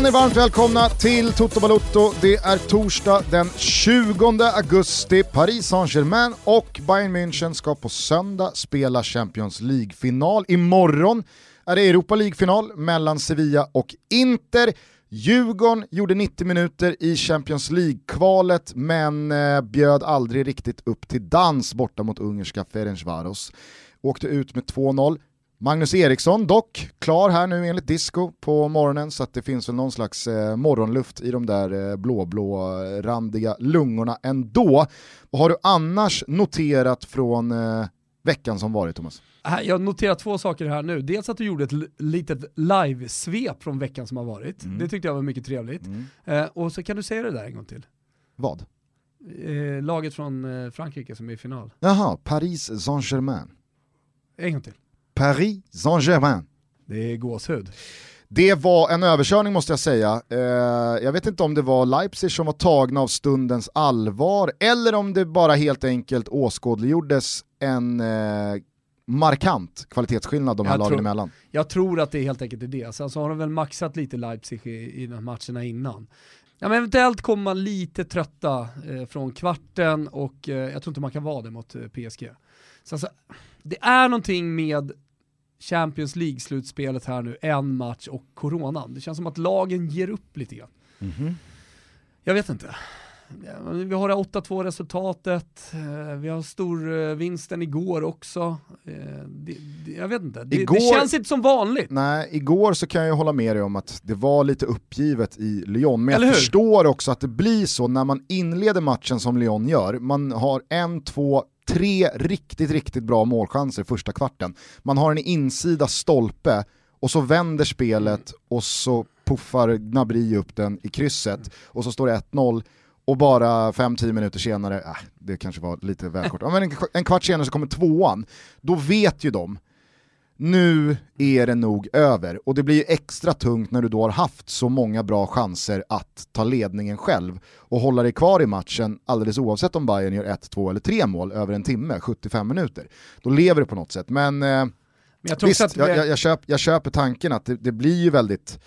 Känn er varmt välkomna till Toto Balotto. Det är torsdag den 20 augusti. Paris Saint-Germain och Bayern München ska på söndag spela Champions League-final. Imorgon är det Europa League-final mellan Sevilla och Inter. Djurgården gjorde 90 minuter i Champions League-kvalet men eh, bjöd aldrig riktigt upp till dans borta mot ungerska Ferencvaros. Åkte ut med 2-0. Magnus Eriksson dock, klar här nu enligt disco på morgonen så att det finns väl någon slags eh, morgonluft i de där eh, blå-blå-randiga lungorna ändå. Vad har du annars noterat från eh, veckan som varit Thomas? Jag noterar två saker här nu. Dels att du gjorde ett litet live-svep från veckan som har varit. Mm. Det tyckte jag var mycket trevligt. Mm. Eh, och så kan du säga det där en gång till. Vad? Eh, laget från eh, Frankrike som är i final. Jaha, Paris Saint-Germain. En gång till. Paris Saint-Germain. Det är gåshud. Det var en överkörning måste jag säga. Eh, jag vet inte om det var Leipzig som var tagna av stundens allvar eller om det bara helt enkelt åskådliggjordes en eh, markant kvalitetsskillnad de här jag lagen tror, emellan. Jag tror att det helt enkelt är det. Sen så har de väl maxat lite Leipzig i, i de matcherna innan. Ja, men eventuellt kommer man lite trötta eh, från kvarten och eh, jag tror inte man kan vara det mot eh, PSG. Så alltså, det är någonting med Champions League-slutspelet här nu, en match och coronan. Det känns som att lagen ger upp lite grann. Mm -hmm. Jag vet inte. Vi har det 8-2 resultatet, eh, vi har storvinsten igår också. Eh, det, det, jag vet inte, det, igår, det, känns inte som vanligt. Nej, igår så kan jag hålla med dig om att det var lite uppgivet i Lyon, men jag förstår också att det blir så när man inleder matchen som Lyon gör. Man har en, två, tre riktigt, riktigt bra målchanser första kvarten. Man har en insida stolpe och så vänder spelet och så puffar Gnabry upp den i krysset och så står det 1-0 och bara 5-10 minuter senare, äh, det kanske var lite väl kort, men en, en kvart senare så kommer tvåan, då vet ju de, nu är det nog över. Och det blir extra tungt när du då har haft så många bra chanser att ta ledningen själv och hålla dig kvar i matchen alldeles oavsett om Bayern gör 1, 2 eller 3 mål över en timme, 75 minuter. Då lever det på något sätt. Men, eh, men jag visst, jag, jag, jag, köp, jag köper tanken att det, det blir ju väldigt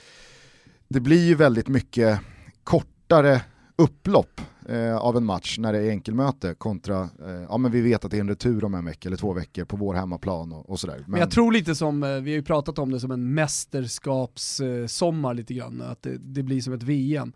det blir ju väldigt mycket kortare upplopp eh, av en match när det är enkelmöte kontra, eh, ja men vi vet att det är en retur om en vecka eller två veckor på vår hemmaplan och, och sådär. Men... men... jag tror lite som, eh, vi har ju pratat om det som en mästerskapssommar eh, lite grann, att det, det blir som ett VM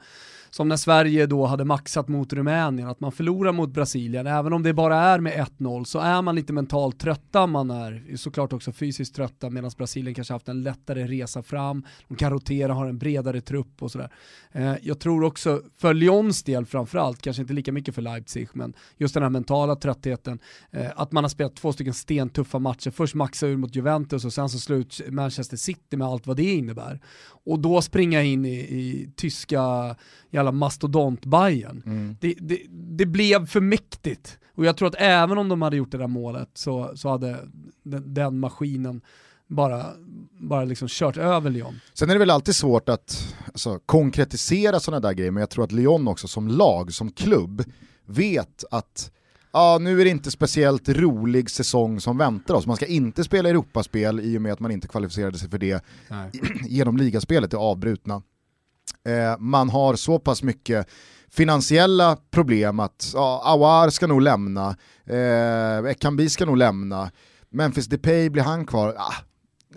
som när Sverige då hade maxat mot Rumänien, att man förlorar mot Brasilien, även om det bara är med 1-0 så är man lite mentalt trötta, man är såklart också fysiskt trötta medan Brasilien kanske haft en lättare resa fram, de kan rotera, har en bredare trupp och sådär. Eh, jag tror också, för Lyons del framförallt, kanske inte lika mycket för Leipzig, men just den här mentala tröttheten, eh, att man har spelat två stycken stentuffa matcher, först maxa ur mot Juventus och sen så slut Manchester City med allt vad det innebär. Och då springa in i, i tyska jävla mastodont Bayern. Mm. Det, det, det, blev för mäktigt. Och jag tror att även om de hade gjort det där målet så, så hade den, den maskinen bara, bara liksom kört över Lyon. Sen är det väl alltid svårt att alltså, konkretisera sådana där grejer, men jag tror att Lyon också som lag, som klubb, vet att ja, nu är det inte speciellt rolig säsong som väntar oss. Man ska inte spela Europaspel i och med att man inte kvalificerade sig för det Nej. genom ligaspelet, det avbrutna. Eh, man har så pass mycket finansiella problem att ja, Awar ska nog lämna, eh, Ekambi ska nog lämna, Memphis Depay, blir han kvar? Ah,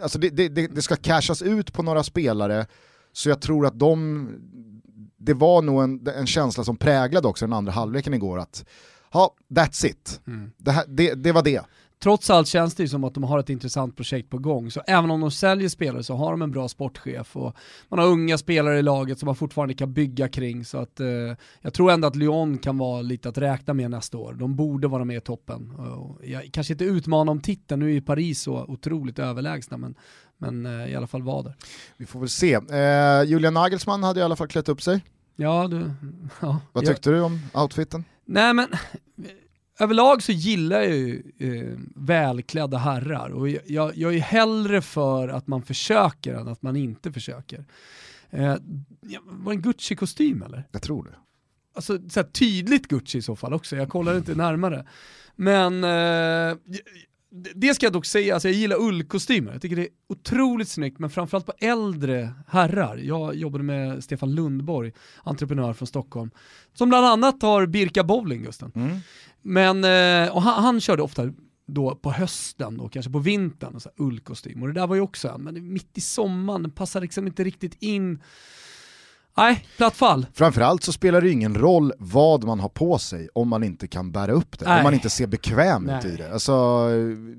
alltså det, det, det, ska cashas ut på några spelare, så jag tror att de, det var nog en, en känsla som präglade också den andra halvleken igår, att ja, that's it. Mm. Det, här, det, det var det trots allt känns det ju som att de har ett intressant projekt på gång. Så även om de säljer spelare så har de en bra sportchef och man har unga spelare i laget som man fortfarande kan bygga kring. Så att, eh, jag tror ändå att Lyon kan vara lite att räkna med nästa år. De borde vara med i toppen. Och jag kanske inte utmana om titeln, nu är ju Paris så otroligt överlägsna, men, men eh, i alla fall vara där. Vi får väl se. Eh, Julian Nagelsmann hade i alla fall klätt upp sig. Ja, du, ja. Vad tyckte jag, du om outfiten? Nej men överlag så gillar jag ju eh, välklädda herrar och jag, jag, är hellre för att man försöker än att man inte försöker. Eh, var det en Gucci-kostym eller? Jag tror det. Alltså så tydligt Gucci i så fall också, jag kollar inte närmare. Men eh, det ska jag dock säga, alltså jag gillar ullkostymer. Jag tycker det är otroligt snyggt, men framförallt på äldre herrar. Jag jobbade med Stefan Lundborg, entreprenör från Stockholm, som bland annat har Birka Bowling, Gusten. Mm. Men, eh, och han, han körde ofta då på hösten och kanske på vintern, och så ullkostym. Och det där var ju också en, men mitt i sommaren, passar liksom inte riktigt in Nej, platt fall. Framförallt så spelar det ingen roll vad man har på sig om man inte kan bära upp det, Nej. om man inte ser bekväm Nej. ut i det. Alltså,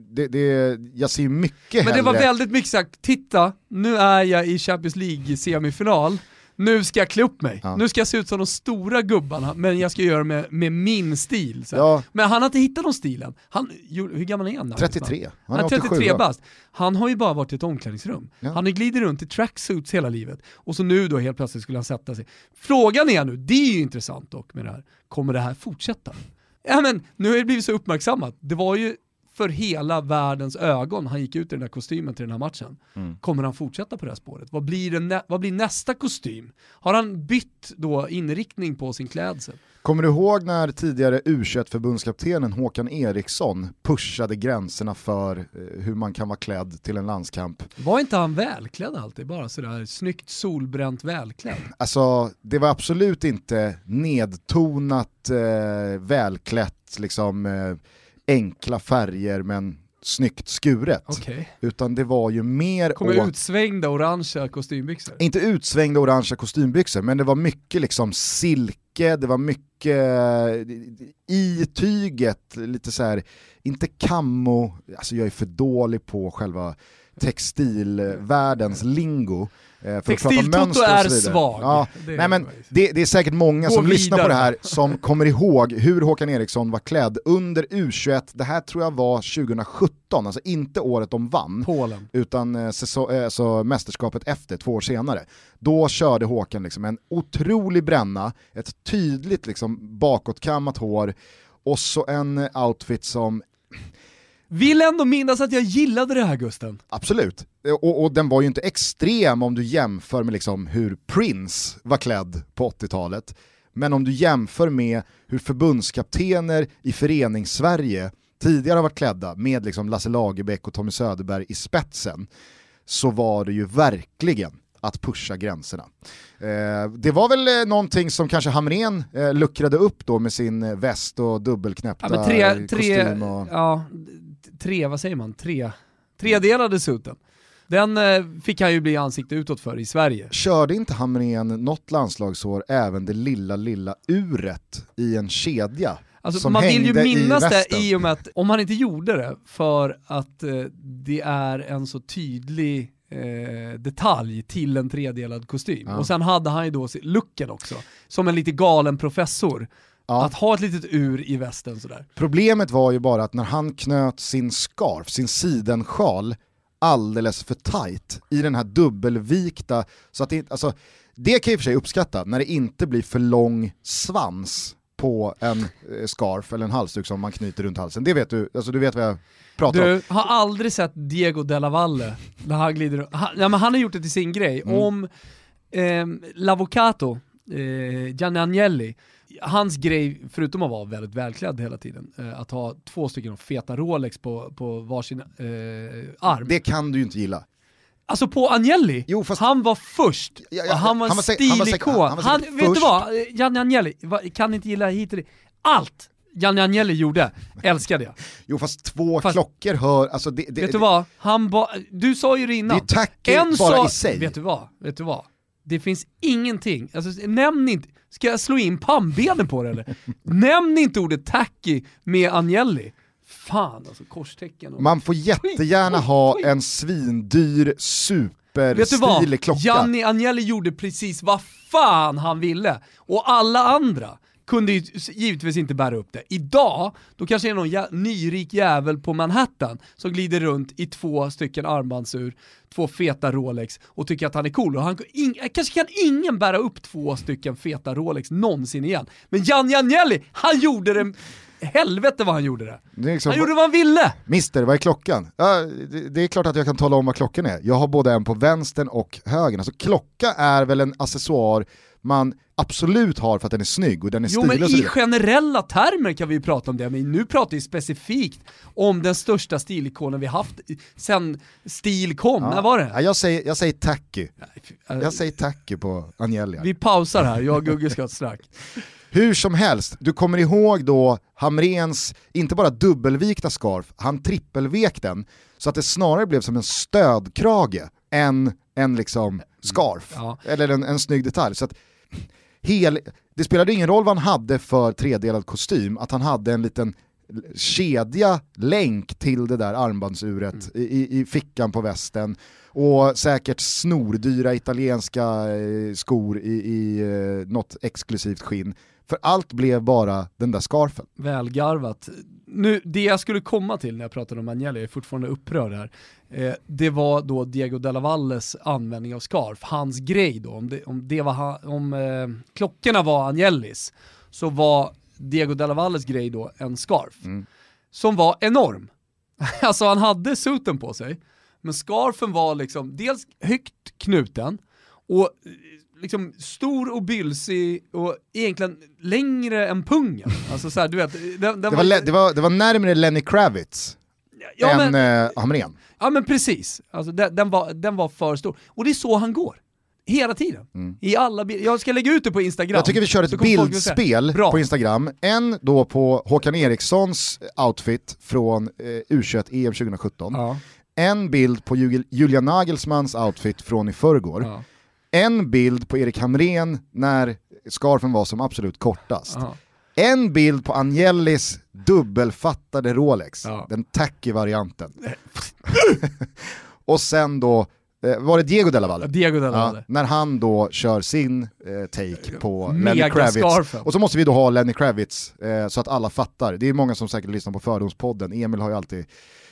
det, det. Jag ser mycket Men hellre... det var väldigt mycket sagt, titta, nu är jag i Champions League-semifinal, nu ska jag klä upp mig. Ja. Nu ska jag se ut som de stora gubbarna, men jag ska göra det med, med min stil. Ja. Men han har inte hittat någon stilen. Han, hur gammal är han? 33. Han är, han är 33 bast. Han har ju bara varit i ett omklädningsrum. Ja. Han glider runt i tracksuits hela livet. Och så nu då helt plötsligt skulle han sätta sig. Frågan är nu, det är ju intressant dock med det här, kommer det här fortsätta? Ja men nu har det blivit så uppmärksammat. Det var ju för hela världens ögon han gick ut i den här kostymen till den här matchen. Mm. Kommer han fortsätta på det här spåret? Vad blir, det vad blir nästa kostym? Har han bytt då inriktning på sin klädsel? Kommer du ihåg när tidigare u förbundskaptenen Håkan Eriksson pushade gränserna för eh, hur man kan vara klädd till en landskamp? Var inte han välklädd alltid? Bara sådär snyggt solbränt välklädd? Alltså, det var absolut inte nedtonat eh, välklätt liksom eh, enkla färger men snyggt skuret. Okay. Utan det var ju mer... Kommer utsvängda orangea kostymbyxor? Inte utsvängda orangea kostymbyxor, men det var mycket liksom silke, det var mycket i tyget, lite så här, inte kammo, alltså jag är för dålig på själva textilvärldens lingo. Eh, Textiltoto är svag. Ja, det, nej, men det, det, är säkert många som vidare. lyssnar på det här som kommer ihåg hur Håkan Eriksson var klädd under U21, det här tror jag var 2017, alltså inte året de vann, Polen. utan eh, alltså, mästerskapet efter, två år senare. Då körde Håkan liksom en otrolig bränna, ett tydligt liksom, bakåtkammat hår och så en outfit som vill ändå minnas att jag gillade det här Gusten. Absolut, och, och, den var ju inte extrem om du jämför med liksom hur Prince var klädd på 80-talet. Men om du jämför med hur förbundskaptener i förenings-Sverige tidigare har varit klädda med liksom Lasse Lagerbäck och Tommy Söderberg i spetsen så var det ju verkligen att pusha gränserna. Eh, det var väl eh, någonting som kanske Hamrén eh, luckrade upp då med sin väst och dubbelknäppta ja, tre, kostym. Och... Ja, tre, vad säger man, tre, tredelade suiten. Den eh, fick han ju bli ansikte utåt för i Sverige. Körde inte Hamrén något landslagsår även det lilla, lilla uret i en kedja? Alltså, man vill ju minnas det i och med att, om han inte gjorde det, för att eh, det är en så tydlig eh, detalj till en tredelad kostym. Ja. Och sen hade han ju då looken också, som en lite galen professor. Ja. Att ha ett litet ur i västen sådär. Problemet var ju bara att när han knöt sin scarf, sin sidensjal, alldeles för tight i den här dubbelvikta, så att det, alltså, det kan jag i och för sig uppskatta, när det inte blir för lång svans på en eh, scarf eller en halsduk som man knyter runt halsen. Det vet du, alltså du vet vad jag pratar du om. Du har aldrig sett Diego Della Valle, när han glider han, ja, men han har gjort det till sin grej, mm. om eh, L'Avocato, eh, Gianni Agnelli, hans grej, förutom att vara väldigt välklädd hela tiden, eh, att ha två stycken feta Rolex på, på varsin eh, arm. Det kan du ju inte gilla. Alltså på Agnelli, jo, fast... han var först, ja, ja, han var en stilikon. Han, vet du vad, Janne Agnelli, kan inte gilla hit och. Allt Janne Agnelli gjorde, älskade jag. Jo fast två fast, klockor hör, alltså det, det, Vet du vad, han ba, du sa ju det innan. Det är tacky en bara sa, i sig. Vet du vad, vet du vad? Det finns ingenting, alltså nämn inte, ska jag slå in pannbenen på det eller? nämn inte ordet tacky med Agnelli. Fan alltså, korstecken. Och... Man får jättegärna ha en svindyr superstilig klocka. Gianni Agnelli gjorde precis vad fan han ville. Och alla andra kunde ju givetvis inte bära upp det. Idag, då kanske det är någon jä nyrik jävel på Manhattan som glider runt i två stycken armbandsur, två feta Rolex och tycker att han är cool. Och han, in, kanske kan ingen bära upp två stycken feta Rolex någonsin igen. Men Jan Agnelli, han gjorde det helvete vad han gjorde det. det liksom, han gjorde vad han ville! Mister, vad är klockan? Ja, det, det, är klart att jag kan tala om vad klockan är. Jag har både en på vänstern och högern. Alltså klocka är väl en accessoar man absolut har för att den är snygg och den är Jo stilig men och så i generella termer kan vi ju prata om det, men nu pratar vi specifikt om den största stilikonen vi haft sen stil kom, när var det? Ja, jag, säger, jag säger tacky. Äh, Jag säger tacky på Agnelli. Vi pausar här, jag och Gugge ska ha ett strack. Hur som helst, du kommer ihåg då Hamrens, inte bara dubbelvikta scarf, han trippelvek den så att det snarare blev som en stödkrage än en liksom scarf. Ja. Eller en, en snygg detalj. Så att hel, det spelade ingen roll vad han hade för tredelad kostym, att han hade en liten kedja, länk till det där armbandsuret i, i, i fickan på västen och säkert snordyra italienska eh, skor i, i eh, något exklusivt skinn. För allt blev bara den där scarfen. Välgarvat. Nu, det jag skulle komma till när jag pratade om Agnelli, jag är fortfarande upprörd här, eh, det var då Diego Della Valles användning av scarf, hans grej då, om, det, om, det var om eh, klockorna var Agnellis, så var Diego Della Valles grej då en scarf, Mm. som var enorm. alltså han hade suten på sig, men scarfen var liksom dels högt knuten, och eh, liksom stor och bylsig och egentligen längre än pungen. Alltså så här, du vet, den, den Det var, le- det, var, det var närmare Lenny Kravitz ja, än men, eh, Hamrén. ja men precis, alltså, den, den, var, den var för stor. Och det är så han går. Hela tiden. I alla Jag ska lägga ut det på Instagram. Mm. Jag tycker vi kör ett bildspel på Instagram. En då på Håkan Erikssons outfit från eh, U21 EM 2017. Ja, En bild på Ju- Julia Nagelsmans outfit från i förrgår. ja, En bild på Erik Hamrén när scarfen var som absolut kortast. ja. En bild på Agnellis dubbelfattade Rolex, Ja. den tacky varianten. och sen då, eh, var det Diego Della Valle? Diego Della Ja, Valle. när han då kör sin eh, take på Lenny Megascarfen. Kravitz. Och så måste vi då ha Lenny Kravitz eh, så att alla fattar. Det är många som säkert lyssnar på Fördomspodden, Emil har ju alltid,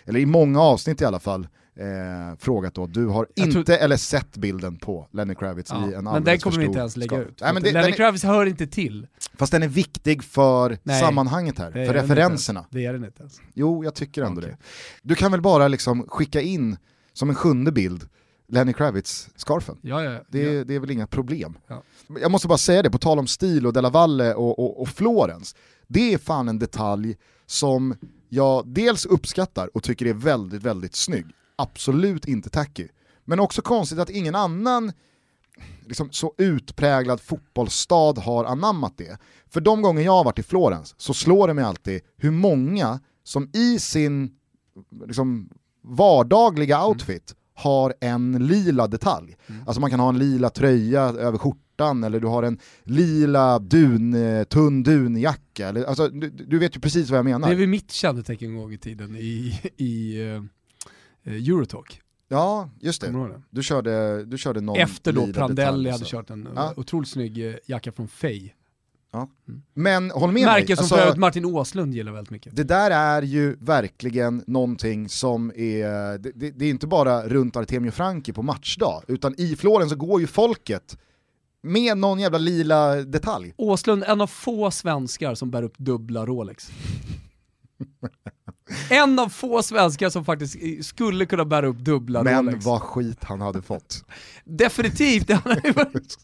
eller i många avsnitt i alla fall, eh, frågat då, du har Jag inte tror- eller sett bilden på Lenny Kravitz Ja, i en men den kommer vi inte ens lägga ut. Nej, men det, Lenny är, Kravitz hör inte till. fast den är viktig för Nej. sammanhanget här, Det för referenserna. ens. Det är den inte ens. Jo, jag tycker ändå Okej. det. Du kan väl bara liksom skicka in som en sjunde bild Lenny Kravitz-scarfen. Ja, ja, Det, ja. det är väl inga problem. Ja. Jag måste bara säga det, på tal om stil och Della Valle och, och, och Florens. Det är fan en detalj som jag dels uppskattar och tycker är väldigt, väldigt snygg. Absolut inte tacky. Men också konstigt att ingen annan liksom, så utpräglad fotbollsstad har anammat det. För de gånger jag har varit i Florens så slår det mig alltid hur många som i sin liksom, vardagliga outfit har en lila detalj. Alltså man kan ha en lila tröja över skjortan eller du har en lila dun, eh, tunn dunjacka. Eller, alltså, du, du vet ju precis vad jag menar. Det är väl mitt kännetecken en gång i tiden i, i uh, Eurotalk. Ja, just det. du körde, du körde någon Efter då Prandelli hade kört en Ja. otroligt snygg eh, jacka från Fey. Men håll med Märke mig, som alltså, Martin Åslund gillar väldigt mycket. det där är ju verkligen någonting som är, det, det, det är inte bara runt Artemio Franki på matchdag, utan i Florens så går ju folket med någon jävla lila detalj. Åslund, en av få svenskar som bär upp dubbla Rolex. en av få svenskar som faktiskt skulle kunna bära upp dubbla Men Rolex. vad skit han hade fått. Definitivt, det hade varit-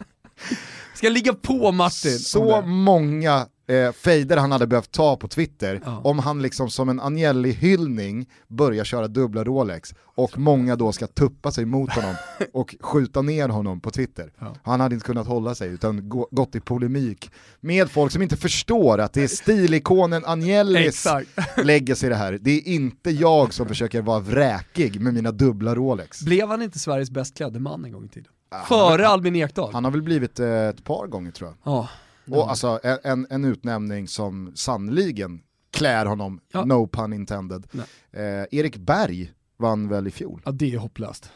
Ska ligga på Martin. Så många eh, fejder han hade behövt ta på Twitter Ja. om han liksom som en Agnelli-hyllning börjar köra dubbla Rolex och många då ska tuppa sig mot honom och skjuta ner honom på Twitter. Ja. Han hade inte kunnat hålla sig utan gå, gått i polemik med folk som inte förstår att det är stilikonen Agnellis Exakt. legacy det här. Det är inte jag som försöker vara vräkig med mina dubbla Rolex. Blev han inte Sveriges bäst klädde man en gång i tiden? han- Före Albin Ekdal? Han har väl blivit eh, ett par gånger tror jag. Ja. Och alltså en- en, utnämning som sannoliken klär honom, Ja. no pun intended. Eh, Erik Berg vann väl i fjol. ja, det är hopplöst.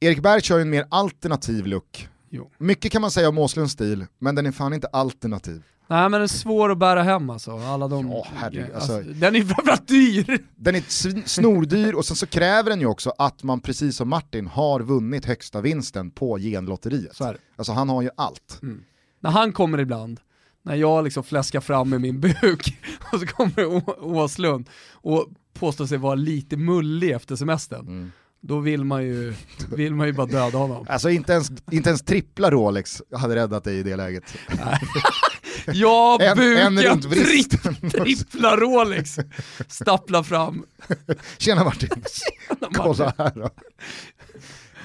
Erik Berg kör ju en mer alternativ look. Jo. Mycket kan man säga om Åslunds stil, men den är fan inte alternativ. Nej men den är svår att bära hem alltså, alla de... Ja, herregud, alltså, alltså- den är framförallt dyr! Den är snordyr och sen så kräver den ju också att man precis som Martin har vunnit högsta vinsten på genlotteriet. Alltså han har ju allt. När han kommer ibland, när jag liksom fläskar fram med min buk, och så kommer Å- Åslund och påstår sig vara lite mullig efter semestern. Mm. då vill man ju, vill man ju bara döda honom. Alltså inte ens, inte ens trippla Rolex hade räddat dig i det läget. Jag En- en bukar tripp, trippla Rolex, stappla fram. Tjena Martin, kolla här då.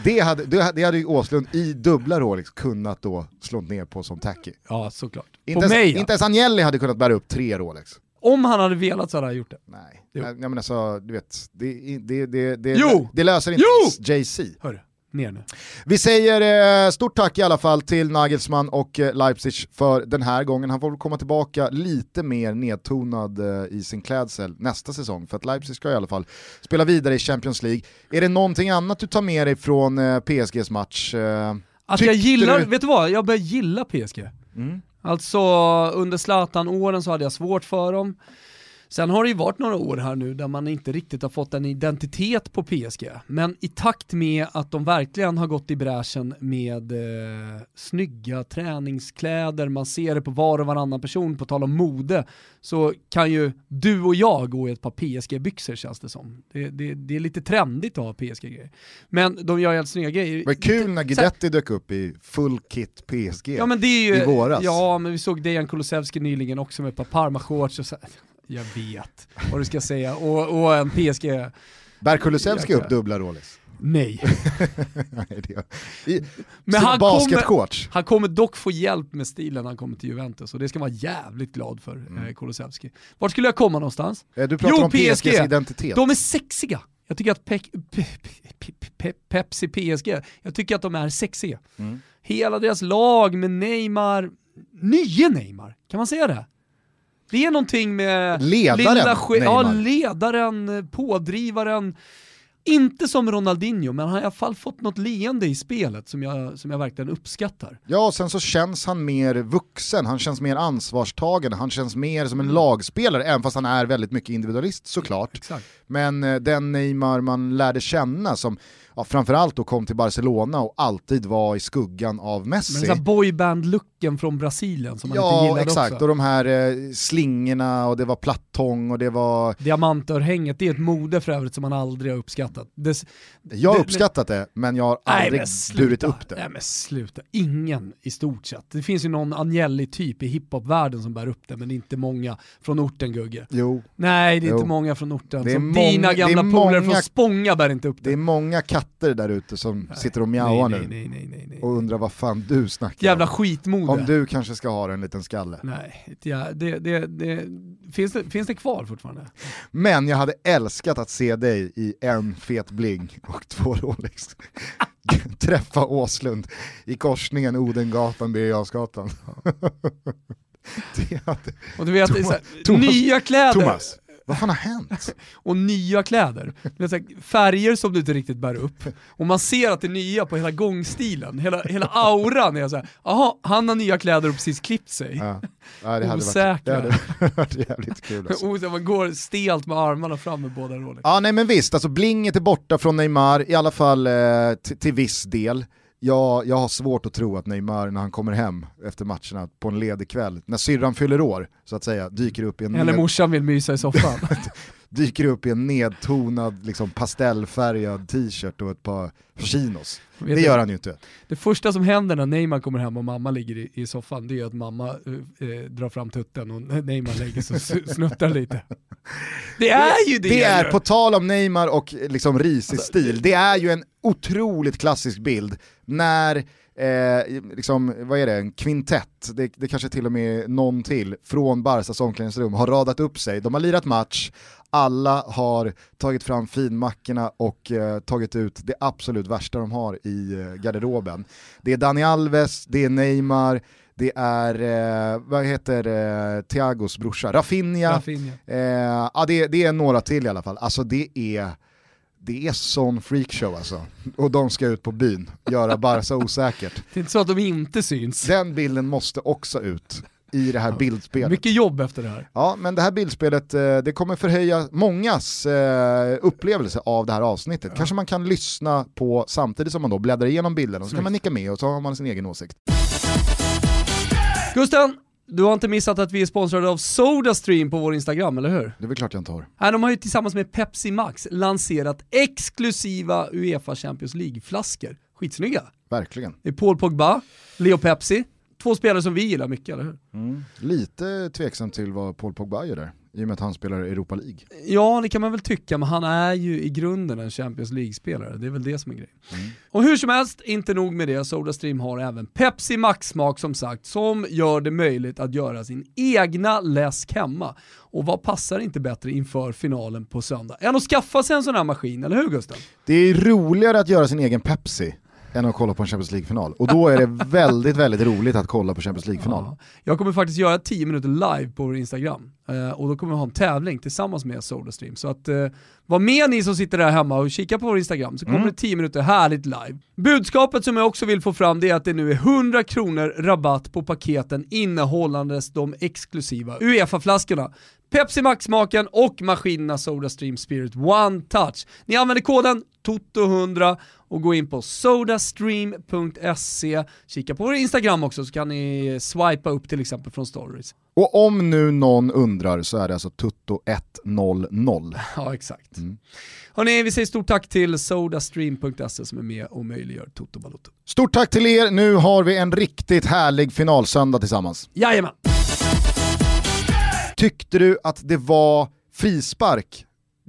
Det hade, det hade det hade ju Åslund i dubbla Rolex kunnat då slå ner på som tacky. Ja, såklart. Inte, På ens, mig ja. inte ens Agnelli hade kunnat bära upp tre Rolex. Om han hade velat så hade han gjort det. Nej, Jo. Nej, men alltså, du vet, det, det, det, det, Jo! det löser inte Jo! Jay-Z. Hörru, ner nu. Vi säger eh, stort tack i alla fall till Nagelsmann och eh, Leipzig för den här gången. Han får väl komma tillbaka lite mer nedtonad eh, i sin klädsel nästa säsong, för att Leipzig ska i alla fall spela vidare i Champions League. Är det någonting annat du tar med dig från eh, PSGs match? Att jag gillar, du- vet du vad? Jag börjar gilla PSG. mm? Alltså under Zlatan-åren så hade jag svårt för dem. Sen har det ju varit några år här nu där man inte riktigt har fått en identitet på PSG. Men i takt med att de verkligen har gått i bräschen med eh, snygga träningskläder, man ser det på var och varannan person, på tal om mode, så kan ju du och jag gå i ett par PSG-byxor känns det som. Det, det, det är lite trendigt att ha PSG-grejer. Men de gör helt snygga grejer. Det var kul när Guidetti dök upp i full kit PSG. Ja men det är ju, i våras. Ja men vi såg Dejan Kulusevski nyligen också med ett par Parma-shorts och så Jag vet vad du ska säga. Och, och en PSG, Bär Kulusevski upp dubbla Rolex? nej. I, Men han basketshorts? Han kommer dock få hjälp med stilen när han kommer till Juventus och det ska man vara jävligt glad för, Mm. eh, Kulusevski. Vart skulle jag komma någonstans? Eh, Du pratar Jo, om PSGs PSG. identitet. De är sexiga. Jag tycker att Pe Pe Pe Pe Pepsi PSG, jag tycker att de är sexiga. Mm. Hela deras lag med Neymar, nye Neymar, kan man säga det? Det är någonting med Ledaren ja, ledaren, pådrivaren. Inte som Ronaldinho, men han har i alla fall fått något leende i spelet som jag, som jag verkligen uppskattar. Ja, och sen så känns han mer vuxen, han känns mer ansvarstagande, han känns mer som en Mm. lagspelare, även fast han är väldigt mycket individualist såklart. Exakt. Men eh, den Neymar man lärde känna som ja, framförallt då kom till Barcelona och alltid var i skuggan av Men Messi. den här boyband-looken från Brasilien som man inte Ja, gillade exakt. också. Och de här eh, slingorna och det var plattång och det var... Diamantörhänget, det är ett mode för övrigt som man aldrig har uppskattat. Det, Jag har Det- uppskattat det, men jag har Nej aldrig men sluta. burit upp det. Nej men sluta. Ingen i stort sett. Det finns ju någon Agnelli-typ i hiphop-världen som bär upp det, men inte många från orten Gugge. Jo, Nej, det är Jo. inte många från orten. Det är Som dina gamla polare från Spånga bär inte upp det. det är många katter där ute som sitter och mjauar nej, nu nej, nej, nej, nej. och undrar vad fan du snackar Jävla om. skitmode. Om du kanske ska ha en liten skalle. Nej, ja, det, det, det, finns, det, finns det kvar fortfarande? Men jag hade älskat att se dig i en fet bling och två Rolex. Träffa Åslund i korsningen Odengatan, Birger Jarlsgatan. Och du vet, det är så här, Thomas- nya kläder Thomas, vad fan har hänt? och nya kläder. Färger som du inte riktigt bär upp. Och man ser att det är nya på hela gångstilen, hela, hela auran är såhär, jaha, han har nya kläder och precis klippt sig. Ja, ja, det hade varit, Osäkra. det hade varit jävligt kul. Alltså. Man går stelt med armarna fram med båda Rolex. Ja nej men visst, alltså blinget är borta från Neymar, i alla fall eh, till viss del. Jag, jag har svårt att tro att Neymar när han kommer hem efter matcherna på en ledig kväll, när syrran fyller år, så att säga, dyker upp i en, Eller ned, morsan vill mysa i soffan. dyker upp i en nedtonad liksom, pastellfärgad t-shirt och ett par chinos. Vet Det gör han ju inte. det första som händer när Neymar kommer hem och mamma ligger i, i soffan, det är att mamma eh, eh, drar fram tutten och Neymar lägger sig och snuttar lite. Det är ju det! Det är, på tal om Neymar och liksom risig Alltså, stil, det är ju en otroligt klassisk bild när, eh, liksom, vad är det, en kvintett, det, det kanske till och med är någon till, från Barsas omklädningsrum har radat upp sig. De har lirat match, alla har tagit fram finmackorna och eh, tagit ut det absolut värsta de har i eh, garderoben. Det är Dani Alves, det är Neymar, det är, eh, vad heter eh, Thiagos brorsa, Rafinha, Rafinha. Eh, ja, det, det är några till i alla fall. Alltså det är, det är sån freakshow alltså. Och de ska ut på byn, göra Barca osäkert. Det är inte så att de inte syns. Den bilden måste också ut i det här bildspelet. Mycket jobb efter det här. Ja, men det här bildspelet, eh, det kommer förhöja mångas eh, upplevelse av det här avsnittet. Kanske man kan lyssna på samtidigt som man då bläddrar igenom bilderna, så kan man nicka med och så har man sin egen åsikt. Gusten, Du har inte missat att vi är sponsrade av Sodastream på vår Instagram, eller hur? Det är väl klart jag inte har. Nej, de har ju tillsammans med Pepsi Max lanserat exklusiva Uefa Champions League-flaskor. Skitsnygga. Verkligen. Det är Paul Pogba, Leo Pepsi, två spelare som vi gillar mycket, eller hur? Mm. Lite tveksam till vad Paul Pogba gör där i och med att han spelar Europa League. Ja, det kan man väl tycka, men han är ju i grunden en Champions League-spelare. Det är väl det som är grejen. Mm. Och hur som helst, inte nog med det, Sodastream har även Pepsi Max-smak som sagt, som gör det möjligt att göra sin egna läsk hemma. Och vad passar inte bättre inför finalen på söndag än att skaffa sig en sån här maskin, eller hur Gustav? Det är roligare att göra sin egen Pepsi än att kolla på en Champions League-final. Och då är det väldigt, väldigt roligt att kolla på Champions League-final. Ja. Jag kommer faktiskt göra 10 minuter live på vår Instagram. Uh, och då kommer vi ha en tävling tillsammans med Sodastream. Så att uh, var med ni som sitter där hemma och kikar på vår Instagram så kommer mm. det 10 minuter härligt live. Budskapet som jag också vill få fram det är att det nu är 100 kronor rabatt på paketen innehållandes de exklusiva Uefa-flaskorna. Pepsi Max-smaken och maskinerna Sodastream Spirit One Touch. Ni använder koden TOTO100 och gå in på sodastream.se, kika på vår Instagram också så kan ni swipa upp till exempel från stories. Och om nu någon undrar så är det alltså tutto100. Ja exakt. Mm. Hörrni, vi säger stort tack till sodastream.se som är med och möjliggör Toto Balotto. Stort tack till er, nu har vi en riktigt härlig finalsöndag tillsammans. Jajamän! Tyckte du att det var frispark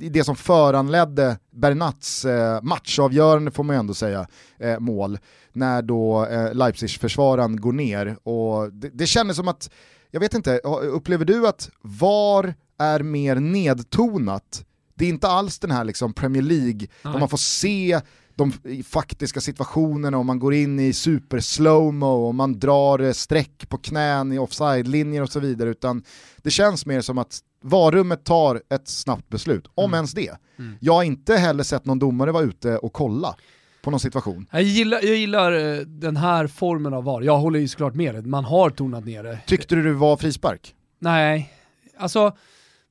det som föranledde Bernats eh, matchavgörande får man ju ändå säga, eh, mål, när då eh, Leipzig-försvararen går ner. Och det, det kändes som att, jag vet inte, upplever du att VAR är mer nedtonat? Det är inte alls den här liksom Premier League, där man får se de faktiska situationerna och man går in i super slowmo och man drar eh, streck på knän i offside-linjer och så vidare, utan det känns mer som att varummet tar ett snabbt beslut, om mm. ens det. Mm. Jag har inte heller sett någon domare vara ute och kolla på någon situation. Jag gillar, jag gillar eh, den här formen av VAR, jag håller ju såklart med dig, man har tonat ner det. Tyckte du det var frispark? Nej, alltså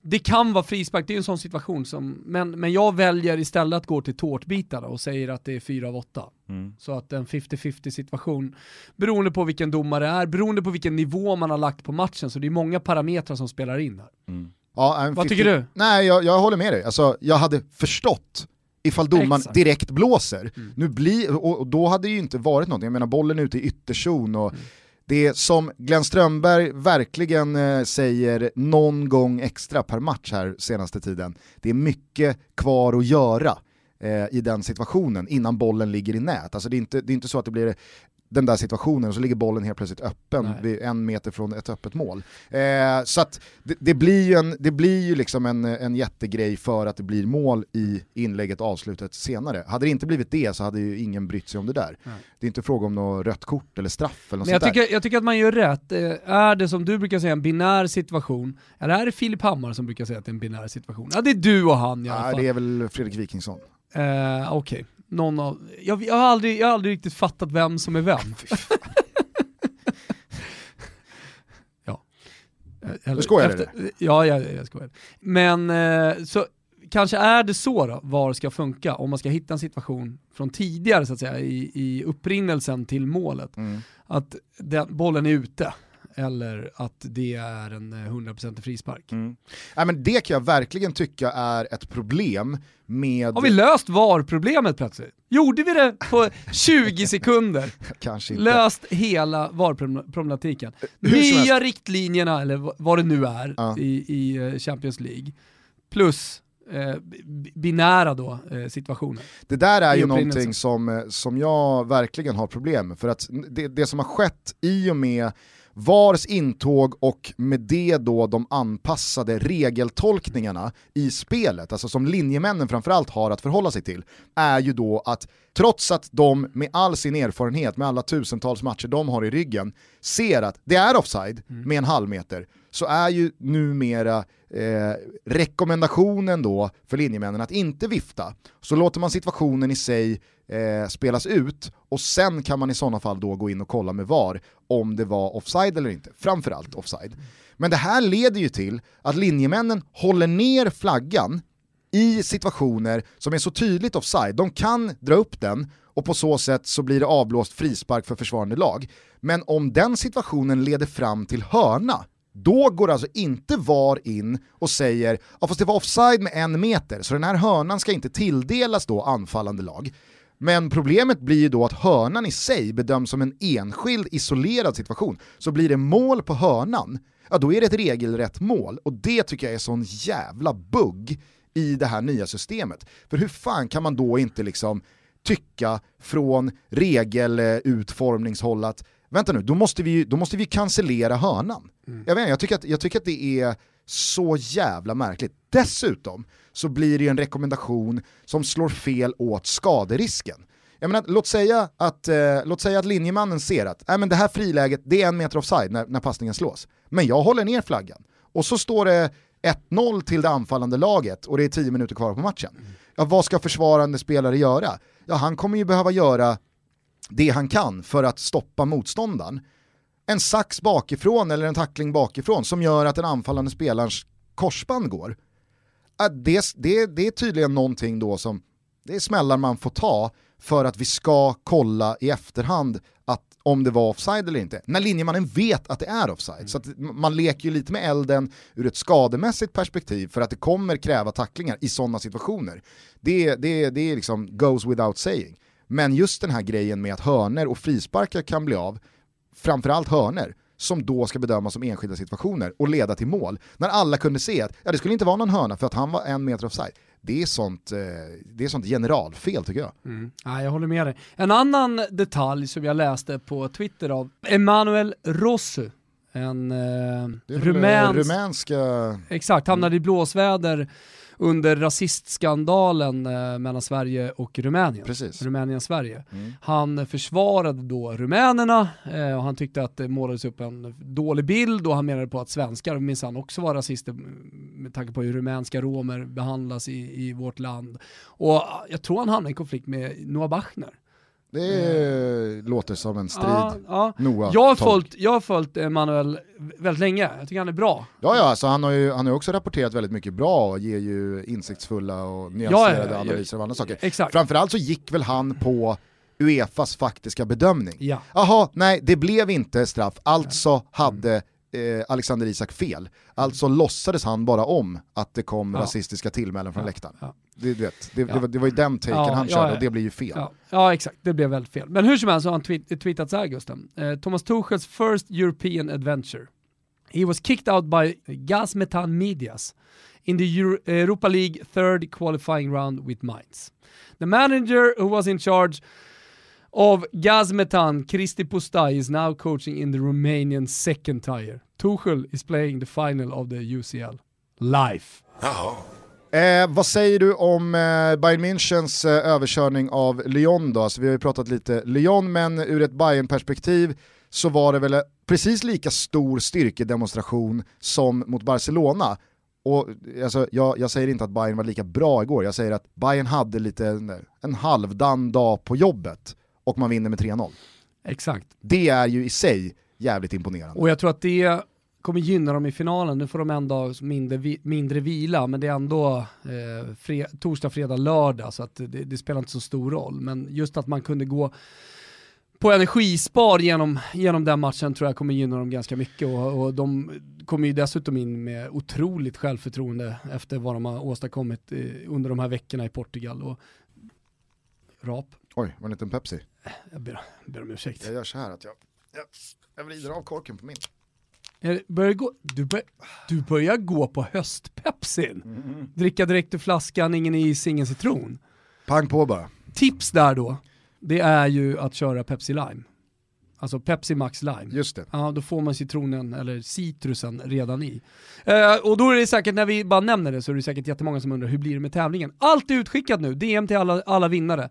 det kan vara frispark, det är en sån situation som, men, men jag väljer istället att gå till tårtbitarna och säger att det är 4 av 8. Mm. Så att en 50-50 situation, beroende på vilken domare det är, beroende på vilken nivå man har lagt på matchen, så det är många parametrar som spelar in här. Mm. Ja, Vad tycker du? Nej, jag, jag håller med dig. Alltså, jag hade förstått ifall domaren Exakt. direkt blåser. Mm. Nu bli, och, och, då hade det ju inte varit något, jag menar bollen är ute i ytterzon och mm det som Glenn Strömberg verkligen eh, säger någon gång extra per match här senaste tiden, det är mycket kvar att göra eh, i den situationen innan bollen ligger i nät. Alltså det, är inte, det är inte så att det blir den där situationen och så ligger bollen helt plötsligt öppen vid en meter från ett öppet mål. Eh, så det, det, blir ju, en, det blir ju liksom en, en jättegrej för att det blir mål i inlägget avslutet senare. Hade det inte blivit det så hade ju ingen brytt sig om det där. Nej. Det är inte fråga om något rött kort eller straff eller något Men jag sånt tycker, där. jag tycker att man gör rätt. Eh, är det som du brukar säga en binär situation, eller är det Filip Hammar som brukar säga att det är en binär situation? Ja det är du och han i alla fall. Nej, det är väl Fredrik Wikingsson. Eh, Okej. Okay någon av, jag, jag, har aldrig, jag har aldrig riktigt fattat vem som är vem. ja. Eller, du skojar efter, eller? Ja, jag, jag skojar. Men eh, så kanske är det så då, var ska funka, om man ska hitta en situation från tidigare så att säga, i, i upprinnelsen till målet. Mm. Att den, bollen är ute eller att det är en 100% eh, frispark. Mm. Ja, men det kan jag verkligen tycka är ett problem med... Har vi löst VAR-problemet plötsligt? Gjorde vi det på 20 sekunder? Kanske inte. Löst hela VAR-problematiken. Nya riktlinjerna, eller vad det nu är, ja. i, i eh, Champions League. Plus eh, binära då, eh, situationer. Det där är ju någonting som, eh, som jag verkligen har problem med, för att det, det som har skett i och med VARs intåg och med det då de anpassade regeltolkningarna i spelet, alltså som linjemännen framförallt har att förhålla sig till, är ju då att trots att de med all sin erfarenhet, med alla tusentals matcher de har i ryggen, ser att det är offside mm. med en halv meter, så är ju numera eh, rekommendationen då för linjemännen att inte vifta. Så låter man situationen i sig eh, spelas ut och sen kan man i sådana fall då gå in och kolla med VAR om det var offside eller inte, framförallt offside. Men det här leder ju till att linjemännen håller ner flaggan i situationer som är så tydligt offside. De kan dra upp den och på så sätt så blir det avblåst frispark för försvarande lag. Men om den situationen leder fram till hörna, då går alltså inte VAR in och säger ja fast det var offside med en meter, så den här hörnan ska inte tilldelas då anfallande lag. Men problemet blir ju då att hörnan i sig bedöms som en enskild isolerad situation. Så blir det mål på hörnan, ja då är det ett regelrätt mål. Och det tycker jag är sån jävla bugg i det här nya systemet. För hur fan kan man då inte liksom tycka från regelutformningshåll att vänta nu, då måste vi, då måste vi cancellera hörnan. Mm. Jag, vet, jag, tycker att, jag tycker att det är så jävla märkligt. Dessutom så blir det en rekommendation som slår fel åt skaderisken. Jag menar, låt, säga att, eh, låt säga att linjemannen ser att äh, men det här friläget det är en meter offside när, när passningen slås. Men jag håller ner flaggan. Och så står det 1-0 till det anfallande laget och det är 10 minuter kvar på matchen. Mm. Ja, vad ska försvarande spelare göra? Ja, han kommer ju behöva göra det han kan för att stoppa motståndaren. En sax bakifrån eller en tackling bakifrån som gör att den anfallande spelarens korsband går. Det, det, det är tydligen någonting då som, det är smällar man får ta för att vi ska kolla i efterhand att om det var offside eller inte. När linjemannen vet att det är offside. Mm. Så man leker ju lite med elden ur ett skademässigt perspektiv för att det kommer kräva tacklingar i sådana situationer. Det, det, det är liksom goes without saying. Men just den här grejen med att hörner och frisparkar kan bli av, framförallt hörner, som då ska bedömas som enskilda situationer och leda till mål. När alla kunde se att ja, det skulle inte vara någon hörna för att han var en meter offside. Det är sånt, eh, det är sånt generalfel tycker jag. Mm. Ja, jag håller med dig. En annan detalj som jag läste på Twitter av Emanuel Rossu, en eh, rumänsk... rumänska... Exakt, hamnade i blåsväder under rasistskandalen eh, mellan Sverige och Rumänien. Rumänien-Sverige. Mm. Han försvarade då rumänerna eh, och han tyckte att det målades upp en dålig bild och han menade på att svenskar minsann också var rasister med tanke på hur rumänska romer behandlas i, i vårt land. Och jag tror han hamnade i konflikt med Noah Bachner. Det eh. låter som en strid. Ja, ja. Noah jag, har följt, jag har följt Emanuel väldigt länge, jag tycker han är bra. Ja, ja alltså han har ju han har också rapporterat väldigt mycket bra och ger ju insiktsfulla och nyanserade ja, analyser av andra saker. Exakt. Framförallt så gick väl han på Uefas faktiska bedömning. Ja. Jaha, nej det blev inte straff, alltså hade eh, Alexander Isak fel. Alltså låtsades han bara om att det kom ja. rasistiska tillmälen från ja. läktaren. Ja. Det, det, det, det, var, det var ju den taken han körde och det blir ju fel. Ja. exakt, det blev väldigt fel. Men hur som helst så har han tweet, tweetat såhär Gusten. Eh, Thomas Tuchels first European adventure. He was kicked out by Gazmetan Medias in the Euro Europa League third qualifying round with Mainz. The manager who was in charge av Gazmetan, Kristi Pustai, is now coaching in the Romanian second tier. Tuchel is playing the final of the UCL. Life. Jaha. Eh, vad säger du om eh, Bayern Münchens eh, överkörning av Lyon då? Alltså, vi har ju pratat lite Lyon, men ur ett Bayern-perspektiv så var det väl precis lika stor styrkedemonstration som mot Barcelona. Och alltså, jag, jag, säger inte att Bayern var lika bra igår, jag säger att Bayern hade lite en, en halvdan dag på jobbet och man vinner med 3-0. Exakt. Det är ju i sig jävligt imponerande. Och jag tror att det kommer gynna dem i finalen. Nu får de dag mindre, mindre vila, men det är ändå eh, fre torsdag, fredag, lördag, så att det, det, spelar inte så stor roll. Men just att man kunde gå på energispar genom, genom den matchen tror jag kommer gynna dem ganska mycket och, och de kommer ju dessutom in med otroligt självförtroende efter vad de har åstadkommit eh, under de här veckorna i Portugal. Och, rap. Oj, var det inte en Pepsi? Jag ber, ber om ursäkt. Jag gör så här att jag, jag, jag vrider av korken på min. Börjar gå, du, bör, du börjar gå på höstpepsin. Mm. Dricka direkt ur flaskan, ingen is, ingen citron. Pang på bara. Tips där då, det är ju att köra Pepsi Lime. Alltså Pepsi Max Lime. Just det. Ja, då får man citronen eller citrusen redan i. Eh, och då är det säkert, när vi bara nämner det, så är det säkert jättemånga som undrar hur blir det med tävlingen? Allt är utskickat nu, DM till alla, alla vinnare.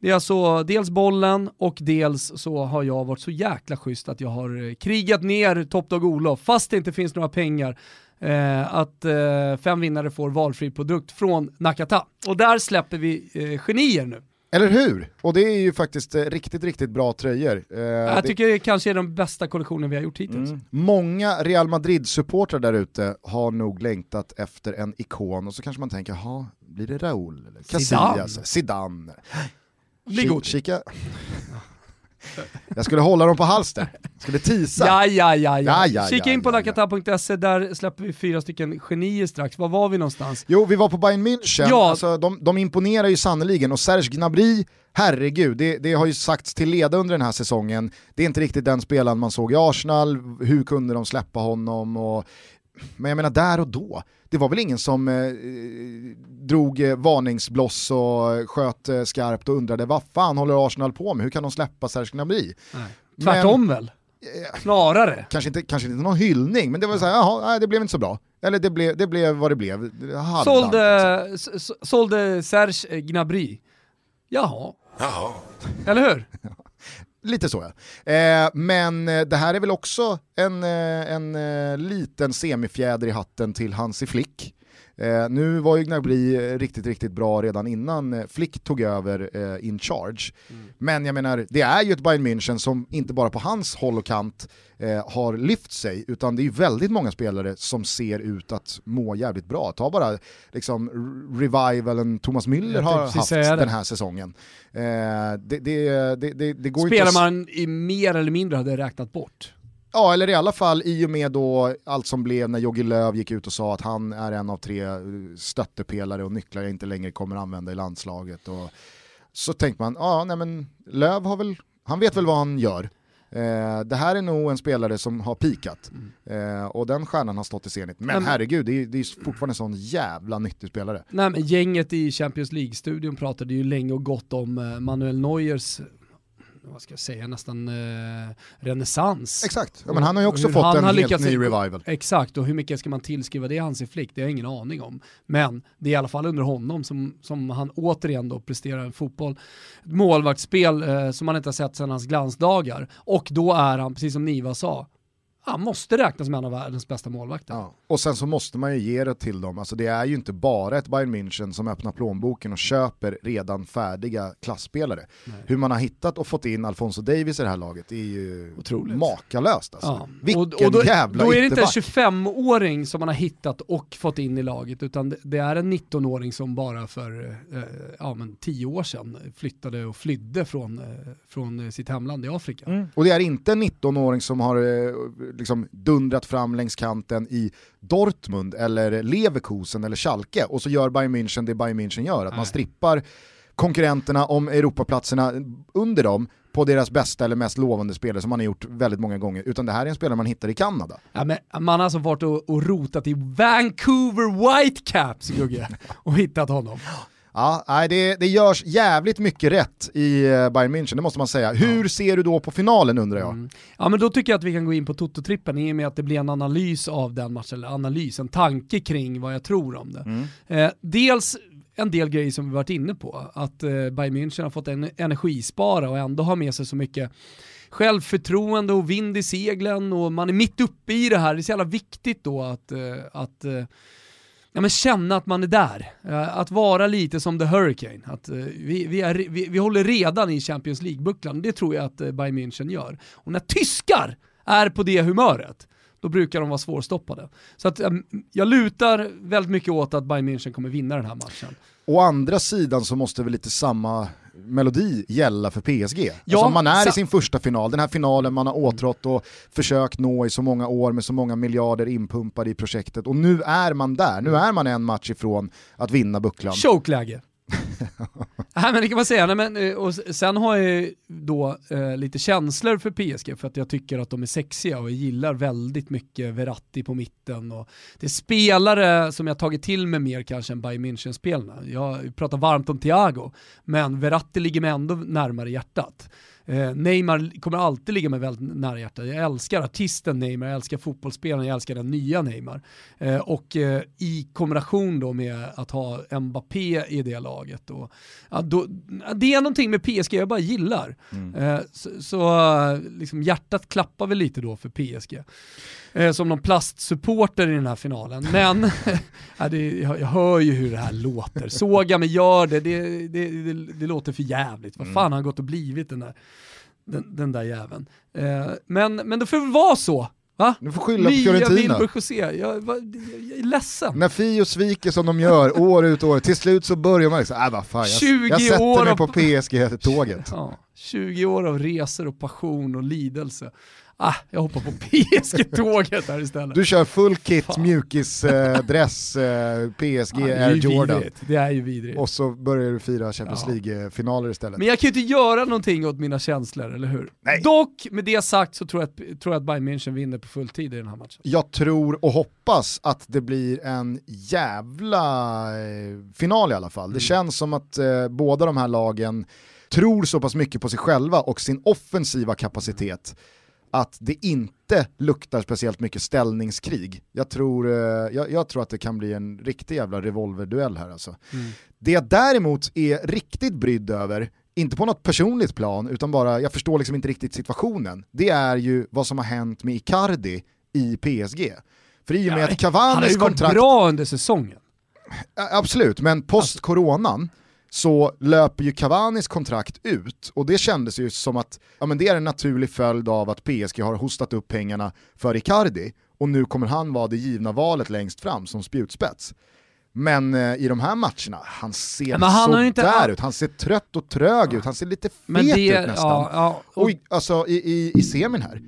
Det är alltså dels bollen och dels så har jag varit så jäkla schysst att jag har eh, krigat ner Top Dog Olof, fast det inte finns några pengar. Eh, att eh, fem vinnare får valfri produkt från Nakata. Och där släpper vi eh, genier nu. Eller hur? Och det är ju faktiskt eh, riktigt, riktigt bra tröjor. Eh, jag tycker det kanske är den bästa kollektionen vi har gjort hittills. Mm. Många Real Madrid-supportrar där ute har nog längtat efter en ikon och så kanske man tänker, jaha, blir det Raúl? Casillas? Zidane? Zidane. Bli Kika. Jag skulle hålla dem på halster, skulle tisa. Ja, ja, ja. ja. ja, ja Kika in på ja, lakata.se, där släpper vi fyra stycken genier strax. Var var vi någonstans? Jo, vi var på Bayern München. Ja. Alltså, de, de imponerar ju sannoliken och Serge Gnabry, herregud, det, det har ju sagts till leda under den här säsongen. Det är inte riktigt den spelaren man såg i Arsenal, hur kunde de släppa honom? Och, men jag menar där och då, det var väl ingen som eh, drog eh, varningsbloss och sköt eh, skarpt och undrade vad fan håller Arsenal på med, hur kan de släppa Serge Gnabry? Tvärtom men, väl? Snarare. Kanske inte, kanske inte någon hyllning, men det var så här, jaha, nej, det blev inte så bra. Eller det blev, det blev vad det blev. Halvdant, sålde, liksom. sålde Serge Gnabry. Jaha. Jaha. Eller hur? Lite så ja. Eh, men eh, det här är väl också en, eh, en, en liten semifjäder i hatten till Hansi Flick. Eh, nu var ju Gnabry eh, riktigt, riktigt bra redan innan eh, Flick tog över eh, in charge. Mm. Men jag menar, det är ju ett Bayern München som inte bara på hans håll och kant eh, har lyft sig, utan det är ju väldigt många spelare som ser ut att må jävligt bra. Ta bara liksom revivalen Thomas Müller har haft den här säsongen. Eh, det, det, det, det, går Spelar man i mer eller mindre hade räknat bort. Ja, eller i alla fall i och med då allt som blev när Jogi Löw gick ut och sa att han är en av tre stöttepelare och nycklar jag inte längre kommer använda i landslaget. Och så tänkte man, ja, nej men Löw har väl, han vet väl vad han gör. Eh, det här är nog en spelare som har pikat mm. eh, och den stjärnan har stått i Zenit. Men, men herregud, det är, det är fortfarande en sån jävla nyttig spelare. Nej, men gänget i Champions League-studion pratade ju länge och gott om eh, Manuel Neuers vad ska jag säga, nästan eh, renässans. Exakt, ja, men han har ju också fått en helt ny revival. Exakt, och hur mycket ska man tillskriva det Hansi Flick? Det har jag ingen aning om. Men det är i alla fall under honom som, som han återigen då presterar en fotboll, målvaktsspel eh, som man inte har sett sedan hans glansdagar. Och då är han, precis som Niva sa, han måste räknas som en av världens bästa målvakter. Ja. Och sen så måste man ju ge det till dem, alltså det är ju inte bara ett Bayern München som öppnar plånboken och köper redan färdiga klassspelare. Hur man har hittat och fått in Alfonso Davis i det här laget är ju Otroligt. makalöst alltså. Ja. Vilken och, och då, jävla Då är det inte en 25-åring som man har hittat och fått in i laget, utan det är en 19-åring som bara för eh, ja, men 10 år sedan flyttade och flydde från, eh, från sitt hemland i Afrika. Mm. Och det är inte en 19-åring som har eh, liksom dundrat fram längs kanten i Dortmund eller Leverkusen eller Schalke och så gör Bayern München det Bayern München gör, att Nej. man strippar konkurrenterna om Europaplatserna under dem på deras bästa eller mest lovande spelare som man har gjort väldigt många gånger, utan det här är en spelare man hittar i Kanada. Ja, men man har alltså varit och, och rotat i Vancouver Whitecaps, Gugge, och hittat honom. Ja, nej, det, det görs jävligt mycket rätt i eh, Bayern München, det måste man säga. Hur ser du då på finalen undrar jag? Mm. Ja men då tycker jag att vi kan gå in på Toto-trippen i och med att det blir en analys av den matchen, eller analys, en tanke kring vad jag tror om det. Mm. Eh, dels en del grejer som vi varit inne på, att eh, Bayern München har fått en energispara och ändå har med sig så mycket självförtroende och vind i seglen och man är mitt uppe i det här. Det är så jävla viktigt då att, eh, att eh, ja, men känna att man är där. Eh, att vara lite som the Hurricane. Att, eh, vi, vi, är, vi, vi håller redan i Champions League-bucklan, det tror jag att eh, Bayern München gör. Och när tyskar är på det humöret, då brukar de vara svårstoppade. Så att, ehm, jag lutar väldigt mycket åt att Bayern München kommer vinna den här matchen. Å andra sidan så måste väl lite samma melodi gälla för PSG. Ja, alltså man är i sin första final, den här finalen man har åtrått och försökt nå i så många år med så många miljarder inpumpade i projektet och nu är man där, nu är man en match ifrån att vinna bucklan. Chokeläge. Nej men det kan man säga, Nej, men, eh, och sen har jag då eh, lite känslor för PSG för att jag tycker att de är sexiga och jag gillar väldigt mycket Verratti på mitten och det är spelare som jag tagit till mig mer kanske än Bayern München-spelarna. Jag pratar varmt om Thiago, men Verratti ligger mig ändå närmare hjärtat. Eh, Neymar kommer alltid ligga mig väldigt nära hjärtat. Jag älskar artisten Neymar, jag älskar fotbollsspelaren, jag älskar den nya Neymar. Eh, och eh, i kombination då med att ha Mbappé i det laget. Och, ja, då, det är någonting med PSG jag bara gillar. Mm. Eh, så, så liksom hjärtat klappar väl lite då för PSG. Eh, som någon plastsupporter i den här finalen. Men ja, det, jag, jag, hör ju hur det här låter. Såga mig gör det, det, det, det, låter för jävligt. Vad mm. fan har han gått och blivit den där, den, den där jäveln. Eh, men, men det får väl vara så Va? Du får skylla på Fiorentina. José, jag, jag, jag är ledsen. När Fio sviker som de gör år ut och år till slut så börjar man liksom, äh vad fan, jag, 20 jag sätter år mig på PSG-tåget. Ja, 20 år av resor och passion och lidelse. Ah, jag hoppar på PSG-tåget här istället. Du kör full kit, Fan. mjukis-dress, eh, PSG, Ja, det är Air Jordan. vidrigt. Det är ju vidrigt. Och så börjar du fira Champions Ja. League-finaler istället. Men jag kan ju inte göra någonting åt mina känslor, eller hur? Nej. Dock, med det sagt så tror jag, att, tror jag att Bayern München vinner på full tid i den här matchen. Jag tror och hoppas att det blir en jävla eh, final i alla fall. Det Mm. känns som att eh, båda de här lagen tror så pass mycket på sig själva och sin offensiva kapacitet att det inte luktar speciellt mycket ställningskrig. Jag tror, eh, jag, jag tror att det kan bli en riktig jävla revolverduell här alltså. Mm. Det jag däremot är riktigt brydd över, inte på något personligt plan, utan bara, jag förstår liksom inte riktigt situationen, det är ju vad som har hänt med Icardi i PSG. För i och med att Han har Cavanis ju varit kontrakt, bra under säsongen. Ja, absolut, men post-coronan så löper ju Cavanis kontrakt ut och det kändes ju som att ja, men det är en naturlig följd av att PSG har hostat upp pengarna för Icardi och nu kommer han vara det givna valet längst fram som spjutspets. Men eh, i de här matcherna, han ser Ja, men han ju inte- sådär ut, han ser trött och trög ut, han ser lite fet det, ut nästan. ja, ja, och, Oj, alltså i, i, i semin här,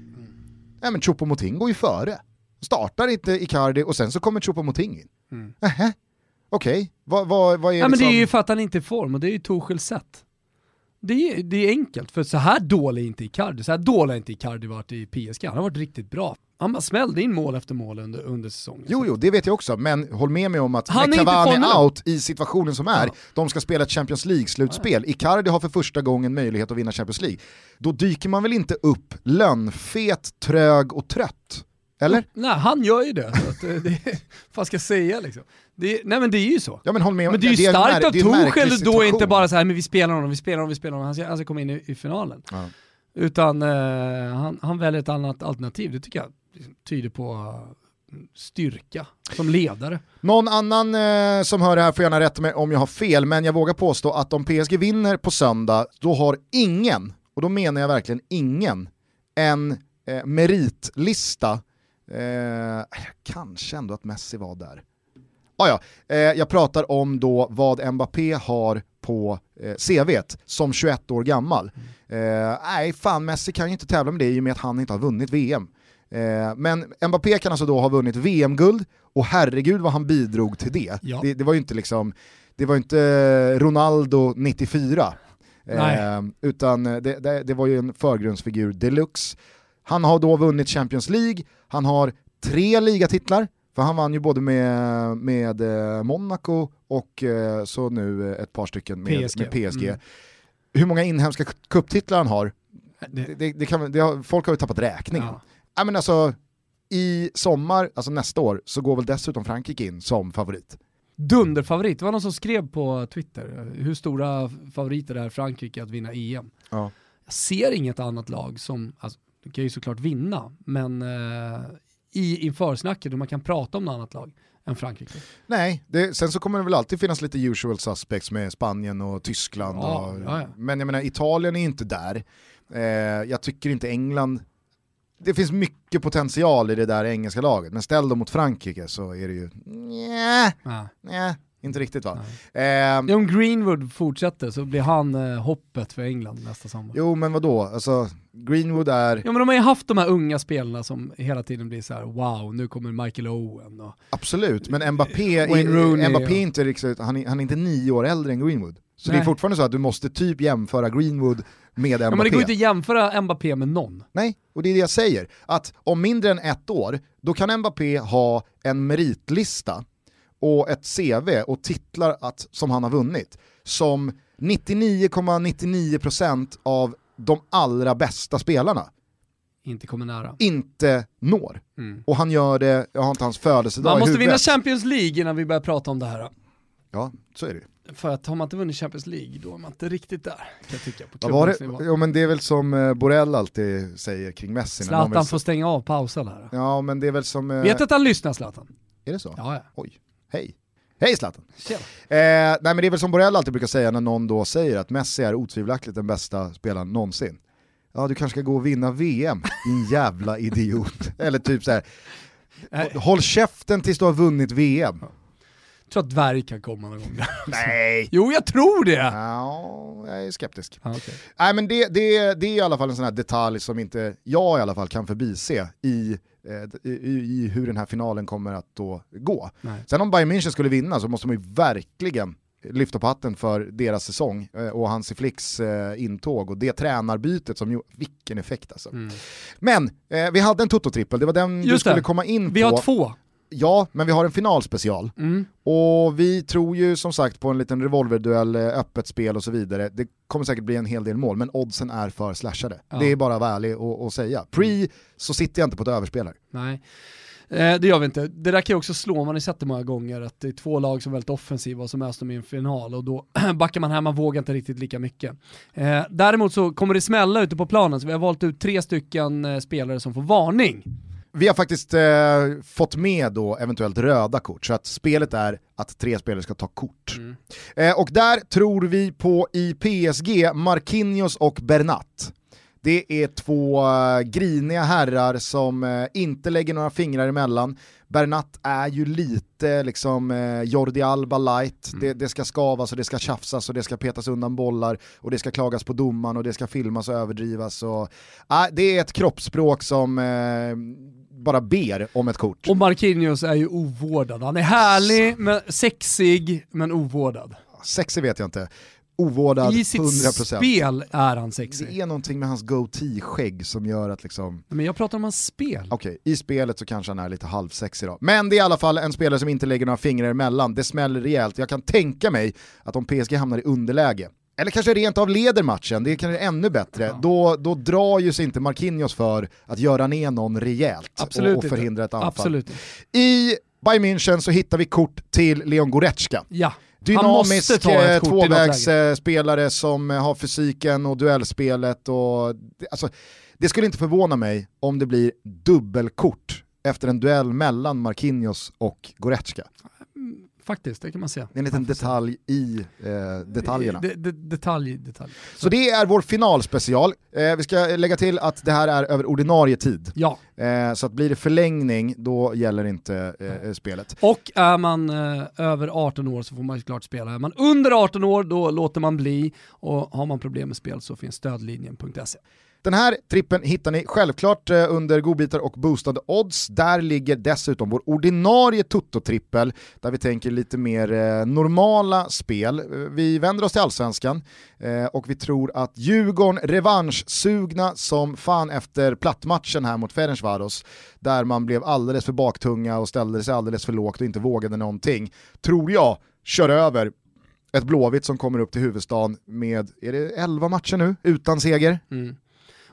ja, men Choupo-Moting går ju före. Startar inte Icardi och sen så kommer Choupo-Moting in. Mm. Nähä, okej, vad, vad, vad är ja, men liksom... det är ju för att han inte är i form och det är ju Torshälls sätt. Det är, det är enkelt, för så här dålig är inte Icardi. Så här dålig har inte Icardi varit i PSG. Han har varit riktigt bra. Han bara smällde in mål efter mål under, under säsongen. Jo, jo, det vet jag också, men håll med mig om att Han med Cavani out i situationen som är, Ja. de ska spela ett Champions League-slutspel, Icardi har för första gången möjlighet att vinna Champions League, då dyker man väl inte upp lönnfet, trög och trött? Eller? Nej, han gör ju det. Så att, eh, vad ska jag säga liksom? Det, nej men det är ju så. Ja men håll med, Men det är ju en starkt av det Torshäll då inte bara så här, men vi spelar honom, vi spelar honom, vi spelar honom, han ska, han ska komma in i, i finalen. Ja. Utan eh, han, han väljer ett annat alternativ, det tycker jag liksom tyder på eh, styrka som ledare. Någon annan eh, som hör det här får gärna rätta mig om jag har fel, men jag vågar påstå att om PSG vinner på söndag, då har ingen, och då menar jag verkligen ingen, en eh, meritlista, eh, kanske ändå att Messi var där. Ah, ja, eh, jag pratar om då vad Mbappé har på eh, CVt som 21 år gammal. Eh, nej, fan Messi kan ju inte tävla med det i och med att han inte har vunnit VM. Eh, men Mbappé kan alltså då ha vunnit VM-guld och herregud vad han bidrog till det. Ja. Det, det var ju inte liksom, det var inte Ronaldo 94. Nej. Eh, utan det, det, det var ju en förgrundsfigur deluxe. Han har då vunnit Champions League, han har tre ligatitlar, för han vann ju både med, med eh, Monaco och eh, så nu eh, ett par stycken med PSG. med PSG. Mm. Hur många inhemska kupptitlar han har, Det, det, det, kan, har, folk har ju tappat räkningen. ja. Ja, men alltså, I sommar, alltså nästa år, så går väl dessutom Frankrike in som favorit. Dunderfavorit, det var någon som skrev på Twitter hur stora favoriter är Frankrike att vinna EM. Ja. Jag ser inget annat lag som, alltså, kan ju såklart vinna, men eh, i införsnacket då man kan prata om något annat lag än Frankrike. Nej, det, sen så kommer det väl alltid finnas lite usual suspects med Spanien och Tyskland. Ja, och, ja, ja. Men jag menar, Italien är inte där. Eh, jag tycker inte England, det finns mycket potential i det där engelska laget, men ställ dem mot Frankrike så är det ju, nja, Ja. nja, inte riktigt va. Nej. Eh, Om Greenwood fortsätter så blir han eh, hoppet för England nästa sommar. jo men vadå, alltså Greenwood är, Ja men de har ju haft de här unga spelarna som hela tiden blir så här: wow, nu kommer Michael Owen och Absolut, men Mbappé, Wayne Rooney, Mbappé ja. inte riktigt, han är, han är inte nio år äldre än Greenwood. Så det Nej. är fortfarande så att du måste typ jämföra Greenwood med Ja, Mbappé. men det går inte att jämföra Mbappé med någon. Nej, och det är det jag säger. Att om mindre än ett år, då kan Mbappé ha en meritlista och ett CV och titlar att, som han har vunnit som 99,99% av de allra bästa spelarna Inte kommer nära. inte når. Mm. Och han gör det, jag har inte hans födelsedag Man måste vinna Champions League innan vi börjar prata om det här. Ja, så är det ju. För att har man inte vunnit Champions League, då är man inte riktigt där, kan jag tycka. På det? Jo men det är väl som eh, Borrell alltid säger kring Messi. Zlatan vill- får stänga av pausen här. Ja men det är väl som... eh, Vet att han lyssnar Zlatan? Är det så? Ja, ja. Oj, hej. Hej Zlatan! Eh, nej men det är väl som Borrell alltid brukar säga när någon då säger att Messi är otvivelaktigt den bästa spelaren någonsin. ja du kanske ska gå och vinna VM, din jävla idiot. Eller typ så här, håll käften tills du har vunnit VM. Jag tror att dvärg kan komma någon gång. Nej! Jo, jag tror det! Ja, jag är skeptisk. Ah, okay. Nej, men det, det, det är i alla fall en sån här detalj som inte jag i alla fall kan förbise i, i, i hur den här finalen kommer att då gå. Nej. Sen om Bayern München skulle vinna så måste man ju verkligen lyfta på hatten för deras säsong eh, och Hansi Flicks eh, intåg och det tränarbytet som ju, vilken effekt alltså. Mm. Men eh, vi hade en Toto-trippel, det var den Just du skulle det. komma in på. Vi har två. Ja, men vi har en finalspecial. Mm. Och vi tror ju som sagt på en liten revolverduell, eh, öppet spel och så vidare. Det kommer säkert bli en hel del mål, men oddsen är för slashade. Ja. Det är bara att vara ärlig och, och säga. Pre så sitter jag inte på ett överspelare. Nej. Eh, det gör vi inte. Det där kan ju också slå, man har sett det många gånger, att det är två lag som är väldigt offensiva och så möts de i en final och då backar man här, man vågar inte riktigt lika mycket. Eh, däremot så kommer det smälla ute på planen, så vi har valt ut tre stycken eh, spelare som får varning. Vi har faktiskt eh, fått med då eventuellt röda kort, så att spelet är att tre spelare ska ta kort. Mm. Eh, och där tror vi på i PSG, Marquinhos och Bernat. Det är två uh, griniga herrar som uh, inte lägger några fingrar emellan. Bernat är ju lite liksom uh, Jordi Alba light. Mm. Det, det, ska skavas och det ska tjafsas och det ska petas undan bollar och det ska klagas på domaren och det ska filmas och överdrivas. Och, det är ett kroppsspråk som bara ber om ett kort. Och Marquinhos är ju ovårdad. Han är härlig, men sexig, men ovårdad. Sexig vet jag inte ovårdad, I sitt 100%. spel är han sexig. Det är någonting med hans goatee-skägg som gör att liksom... Men jag pratar om hans spel. Okej, okay, i spelet så kanske han är lite halvsexig då. Men det är i alla fall en spelare som inte lägger några fingrar emellan, det smäller rejält. Jag kan tänka mig att om PSG hamnar i underläge, eller kanske rent av leder matchen, det är kanske ännu bättre, ja. då, då drar ju sig inte Marquinhos för att göra ner någon rejält Absolut och, och förhindra ett anfall. Absolut. I Bayern München så hittar vi kort till Leon Goretzka. Ja dynamisk eh, tvåvägsspelare som eh, har fysiken och duellspelet. Och, alltså, det skulle inte förvåna mig om det blir dubbelkort efter en duell mellan Marquinhos och Goretzka. Faktiskt, det kan man säga. Det är en liten detalj i eh, detaljerna. De, de, detalj, detalj. Så. Så. det är vår finalspecial. Eh, vi ska lägga till att det här är över ordinarie tid. Ja. Eh, så att blir det förlängning, då gäller inte eh, spelet. Och är man eh, över 18 år så får man såklart spela. Är man under 18 år, då låter man bli. Och har man problem med spel så finns stödlinjen.se. Den här trippen hittar ni självklart eh, under godbitar och boostade odds. Där ligger dessutom vår ordinarie Toto-trippel, där vi tänker lite mer eh, normala spel. Eh, vi vänder oss till allsvenskan och vi tror att Djurgården revanschsugna som fan efter plattmatchen här mot Ferencvaros, där man blev alldeles för baktunga och ställde sig alldeles för lågt och inte vågade någonting, tror jag kör över ett Blåvitt som kommer upp till huvudstaden med, är det 11 matcher nu, utan seger? Mm.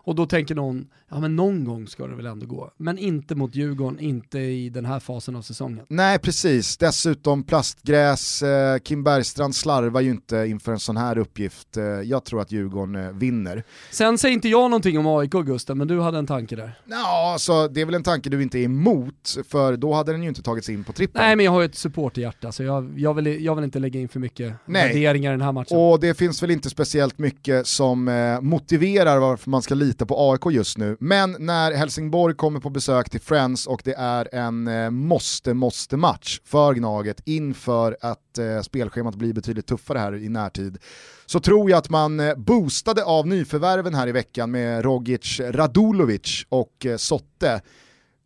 Och då tänker någon, ja men någon gång ska det väl ändå gå. Men inte mot Djurgården, inte i den här fasen av säsongen. Nej precis, dessutom plastgräs, eh, Kim Bergstrand slarvar ju inte inför en sån här uppgift. Eh, jag tror att Djurgården eh, vinner. Sen säger inte jag någonting om AIK Gusten, men du hade en tanke där. Ja, så det är väl en tanke du inte är emot, för då hade den ju inte tagits in på trippen. Nej men jag har ju ett supporterhjärta, så jag, jag, vill, jag vill inte lägga in för mycket Nej. värderingar i den här matchen. Och det finns väl inte speciellt mycket som eh, motiverar varför man ska lita på AIK just nu. Men när Helsingborg kommer på besök till Friends och det är en eh, måste-måste-match för Gnaget inför att eh, spelschemat blir betydligt tuffare här i närtid så tror jag att man eh, boostade av nyförvärven här i veckan med Rogic Radulovic och eh, Sotte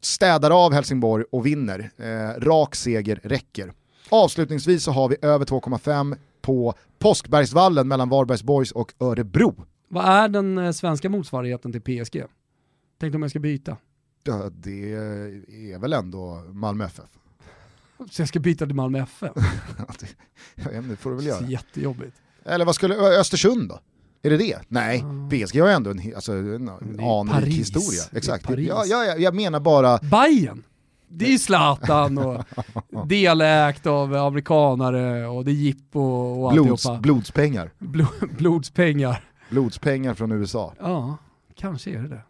städar av Helsingborg och vinner. Eh, rak seger räcker. Avslutningsvis så har vi över 2,5 på Påskbergsvallen mellan Varbergs Boys och Örebro. Vad är den eh, svenska motsvarigheten till PSG? Tänkte om jag ska byta. Ja, det är väl ändå Malmö FF. Så jag ska byta till Malmö FF? ja, det får du väl göra. Jättejobbigt. Eller vad skulle, Östersund då? Är det det? Nej, mm. PSG har ju ändå en, alltså, en anrik historia. Exakt. Ja, ja, jag menar bara... Bayern det är ju Zlatan och delägt av amerikanare och det är jippo och Blods, Blodspengar. Bl blodspengar. Blodspengar från USA. Ja, kanske är det det.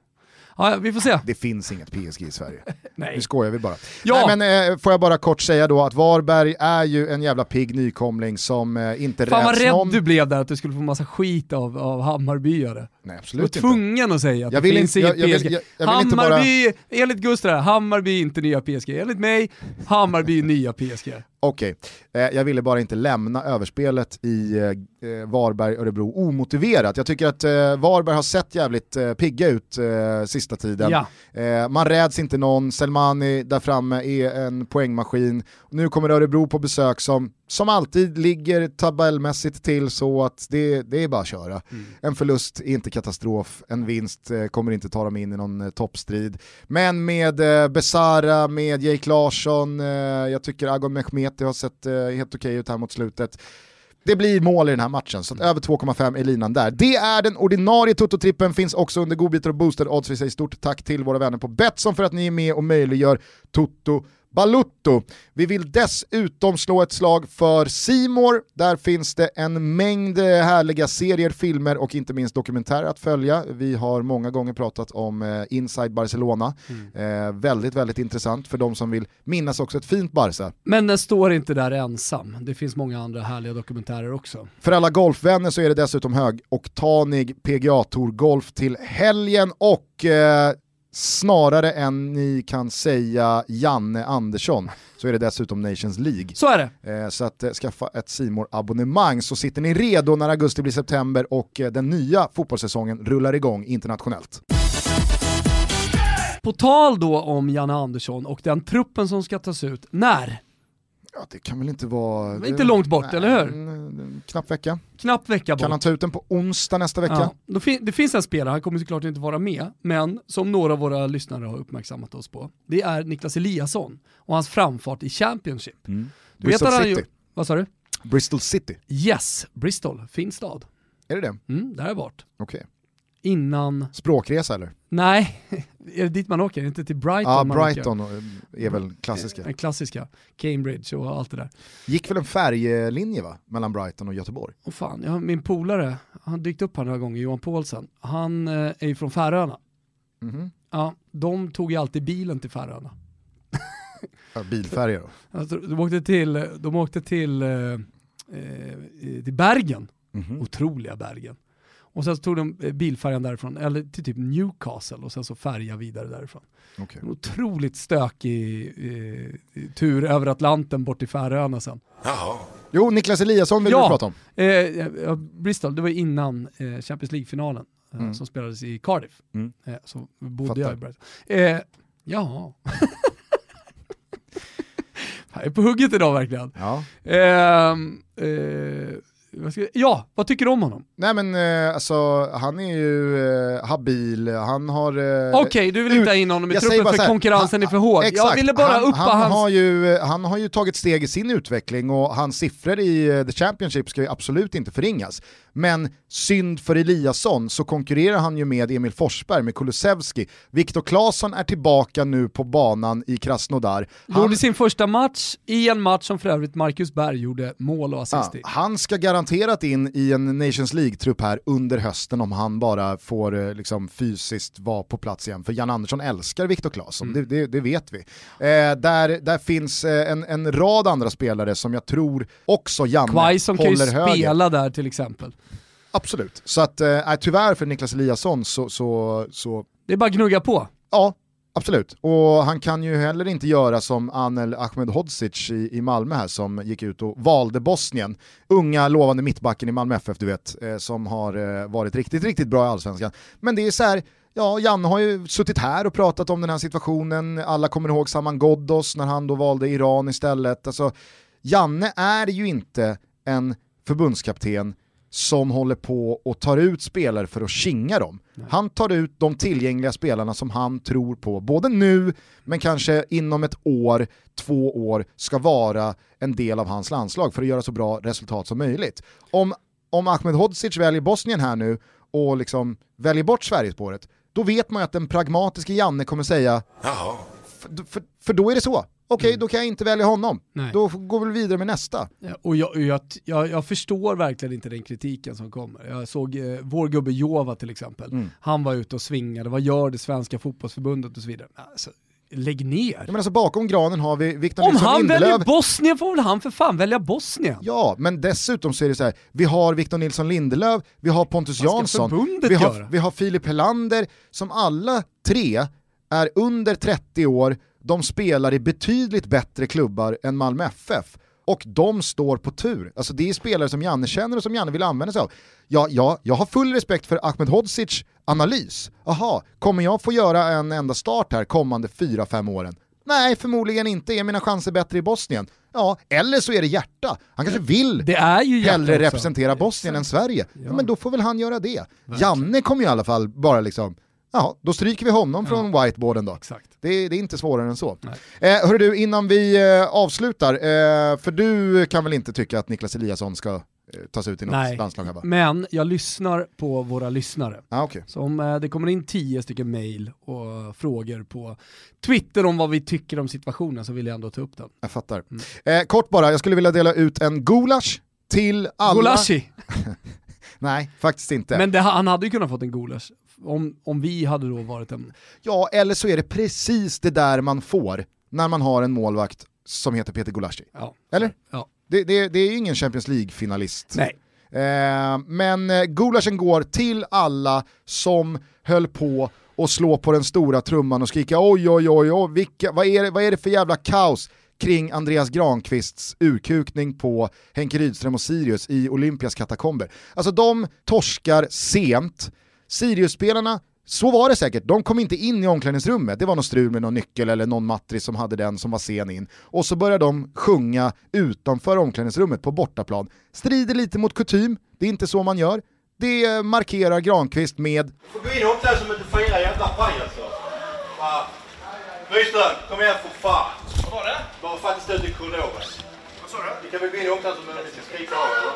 Ja, vi får se. Det finns inget PSG i Sverige. Nej. Nu skojar vi bara. Ja. Nej, men eh, får jag bara kort säga då att Varberg är ju en jävla pigg nykomling som eh, inte Fan räds vad rädd du blev där att du skulle få massa skit av, av Hammarbyare. Nej, absolut inte. tvungen att säga att jag det finns inte, inget PSG. Jag, jag, Hammarby, bara... enligt Gustav, Hammarby inte nya PSG. Enligt mig, Hammarby nya PSG. Okej, okay. eh, jag ville bara inte lämna överspelet i eh, eh, Varberg-Örebro omotiverat. Jag tycker att eh, Varberg har sett jävligt eh, pigga ut eh, sista tiden. Ja. Eh, man räds inte någon, Selmani där framme är en poängmaskin. Nu kommer Örebro på besök som som alltid ligger tabellmässigt till så att det, det är bara att köra. Mm. En förlust är inte katastrof, en vinst eh, kommer inte ta dem in i någon eh, toppstrid. Men med eh, Besara, med Jake Larsson, jag tycker Agon Mehmeti har sett helt okej ut här mot slutet. Det blir mål i den här matchen, så över 2,5 är linan där. Det är den ordinarie Toto-trippen, finns också under godbitar och boostade odds. Vi säger stort tack till våra vänner på Betsson för att ni är med och möjliggör Toto Balutto. Vi vill dessutom slå ett slag för Simor. Där finns det en mängd härliga serier, filmer och inte minst dokumentärer att följa. Vi har många gånger pratat om eh, Inside Barcelona. Mm. Eh, väldigt, väldigt intressant för de som vill minnas också ett fint Barca. Men den står inte där ensam. Det finns många andra härliga dokumentärer också. För alla golfvänner så är det dessutom högoktanig PGA Tour Golf till helgen och eh, snarare än ni kan säga Janne Andersson så är det dessutom Nations League. Så är det. Eh, så att eh, skaffa ett simor abonnemang så sitter ni redo när augusti blir september och eh, den nya fotbollssäsongen rullar igång internationellt. På tal då om Janne Andersson och den truppen som ska tas ut, när? Ja, det kan väl inte vara... Det inte långt bort, nej, eller hur? Knapp vecka. Knapp vecka bort. Kan han ta ut den på onsdag nästa vecka? Ja, det finns en spelare, han kommer såklart inte vara med, men som några av våra lyssnare har uppmärksammat oss på, det är Niklas Eliasson och hans framfart i Championship. Mm. Du Bristol City. vad sa du? Bristol City. Yes, Bristol, fin stad. Är det det? Mm, där har jag varit. Okej. Okay innan... Språkresa eller? Nej, är det dit man åker? Inte till Brighton Ja, Brighton åker. är väl klassiska. Den klassiska, Cambridge och allt det där. Gick väl en färjelinje va? Mellan Brighton och Göteborg? Åh fan, ja, min polare, han dykt upp här några gånger, Johan Paulsen, han eh, är ju från Färöarna. Mm -hmm. Ja, de tog ju alltid bilen till Färöarna. Ja, bilfärja då? Alltså, de åkte till, de åkte till, eh, eh till Bergen, mm -hmm. otroliga Bergen. Och sen så tog de eh, bilfärjan därifrån, eller till typ Newcastle och sen så färja vidare därifrån. Okay. En otroligt stökig eh, tur över Atlanten bort till Färöarna sen. Jaha. Jo, Niklas Eliasson vill ja, du prata om. Eh, Bristol, det var innan eh, Champions League-finalen eh, mm. som spelades i Cardiff. Mm. Eh, så bodde Fattar. jag i Bristol. Eh, ja. jag är på hugget idag verkligen. Ja. Ja, vad tycker du om honom? Nej men eh, alltså, han är ju eh, habil, han har... Eh, Okej, okay, du vill inte ha in honom i truppen för här, konkurrensen han, är för hård. Exakt, jag ville bara han, uppa han hans... Har ju, han har ju tagit steg i sin utveckling och hans siffror i uh, The Championship ska ju absolut inte förringas. Men synd för Eliasson så konkurrerar han ju med Emil Forsberg, med Kulusevski. Viktor Claesson är tillbaka nu på banan i Krasnodar. Han gjorde sin första match i en match som för övrigt Marcus Berg gjorde mål och assist i. han ska garanterat in i en Nations League-trupp här under hösten om han bara får eh, liksom, fysiskt vara på plats igen. För Jan Andersson älskar Viktor Claesson, mm. det, det, det, vet vi. Eh, där, där finns eh, en, en rad andra spelare som jag tror också Janne håller höger. kan ju spela där till exempel. Absolut, så att eh, tyvärr för Niklas Eliasson så, så, så... Det är bara att gnugga på. Ja, Absolut, och han kan ju heller inte göra som Anel Ahmedhodzic i, i Malmö här som gick ut och valde Bosnien. Unga lovande mittbacken i Malmö FF du vet, eh, som har eh, varit riktigt, riktigt bra i Allsvenskan. Men det är så här, ja Janne har ju suttit här och pratat om den här situationen, alla kommer ihåg Saman Ghoddos när han då valde Iran istället. Alltså, Janne är ju inte en förbundskapten som håller på och tar ut spelare för att kinga dem. Nej. Han tar ut de tillgängliga spelarna som han tror på, både nu men kanske inom ett år, två år, ska vara en del av hans landslag för att göra så bra resultat som möjligt. Om, om Ahmed Hodzic väljer Bosnien här nu och liksom väljer bort Sverigespåret, då vet man ju att den pragmatiska Janne kommer säga Jaha. För, för, för då är det så okej okay, mm. då kan jag inte välja honom. Nej. Då går vi vidare med nästa. Ja, och jag, jag, jag, jag, förstår verkligen inte den kritiken som kommer. Jag såg eh, vår gubbe Jova till exempel, mm. han var ute och svingade, vad gör det svenska fotbollsförbundet och så vidare. Alltså, lägg ner. men alltså bakom granen har vi Victor Om Nilsson han Lindelöf. väljer Bosnien får väl han för fan välja Bosnien. Ja, men dessutom så är det så här, vi har Victor Nilsson Lindelöf, vi har Pontus Jansson, vi har, göra? vi har Filip Helander som alla tre är under 30 år, de spelar i betydligt bättre klubbar än Malmö FF. Och de står på tur. Alltså det är spelare som Janne känner och som Janne vill använda sig av. Ja, ja, jag har full respekt för Ahmed Hodzic analys. Aha, kommer jag få göra en enda start här kommande 4-5 åren? Nej, förmodligen inte. Är mina chanser bättre i Bosnien? Ja, eller så är det hjärta. Han kanske vill Det är ju hellre också. representera Bosnien än Sverige. Ja. Ja. men då får väl han göra det. Janne kommer i alla fall bara liksom, ja, då stryker vi honom från whiteboarden då. Exakt. Det, det är inte svårare än så. Nej. Eh, du, innan vi eh, avslutar, eh, för du kan väl inte tycka att Niklas Eliasson ska eh, tas ut i något Nej. landslag här va? Men jag lyssnar på våra lyssnare. Ah, okay. Så om eh, det kommer in tio stycken mail och frågor på Twitter om vad vi tycker om situationen så vill jag ändå ta upp den. Jag fattar. Mm. Eh, kort bara, jag skulle vilja dela ut en gulasch till alla... Gulashi! Nej, faktiskt inte. Men det, han hade ju kunnat fått en gulasch om, om vi hade då varit en... Ja, eller så är det precis det där man får när man har en målvakt som heter Peter Gulashi. Ja. Eller? Ja. Det, det, det är ju ingen Champions League-finalist. Nej. Eh, men eh, gulaschen går till alla som höll på att slå på den stora trumman och skrika oj oj oj, oj vilka, vad, är det, vad är det för jävla kaos kring Andreas Granqvists urkukning på Henke Rydström och Sirius i Olympias katakomber. Alltså de torskar sent, Sirius-spelarna så var det säkert, de kom inte in i omklädningsrummet, det var någon strul med någon nyckel eller någon matris som hade den som var sen in. Och så började de sjunga utanför omklädningsrummet på bortaplan. Strider lite mot kutym, det är inte så man gör. Det markerar Granqvist med får gå in i omklädningsrummet och fira jävla pajaser. Va? Nyström, kom igen för fan. Vad var det? Bara för att det stod i korridoren. Vad sa du? Vi kan väl gå in i omklädningsrummet om vi ska skrika av eller?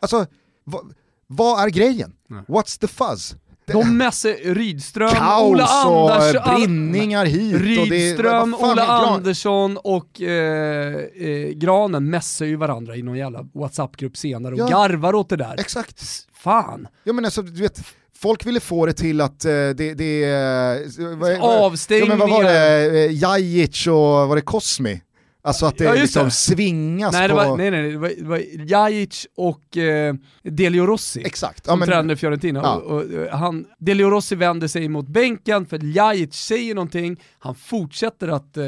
Alltså, vad, vad är grejen? What's the fuzz? De mässar Rydström, Ola Kaos och Anders, alla- brinningar hit och det... Rydström, vad fan Ola Andersson och eh, eh, Granen mässar ju varandra i någon jävla WhatsApp-grupp senare och Ja. garvar åt det där. Exakt. Fan. Ja men alltså, du vet, folk ville få det till att eh, det, det är... vad- Avstängningar. Ja men vad var det, Eh, Jajic och var det Cosmi? Alltså att det Ja, liksom det. svingas Nej, det på... var, nej, nej, det var, det var Jajic och eh, Delio Rossi. Exakt. som Ja, men, tränade Fiorentina. Ja. Och, och, eh, han, Delio Rossi vänder sig mot bänken för Ljajic säger någonting, han fortsätter att eh,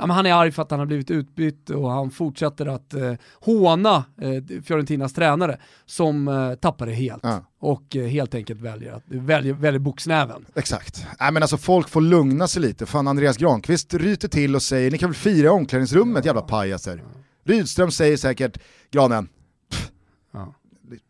Ja, men han är arg för att han har blivit utbytt och han fortsätter att eh, håna eh, Fiorentinas tränare som eh, tappar det helt Ja. och eh, helt enkelt väljer, att, väljer, väljer boxnäven. Exakt. Nej men alltså folk får lugna sig lite. Fan Andreas Granqvist ryter till och säger ni kan väl fira omklädningsrummet jävla pajaser. Rydström säger säkert Granen, pff, Ja.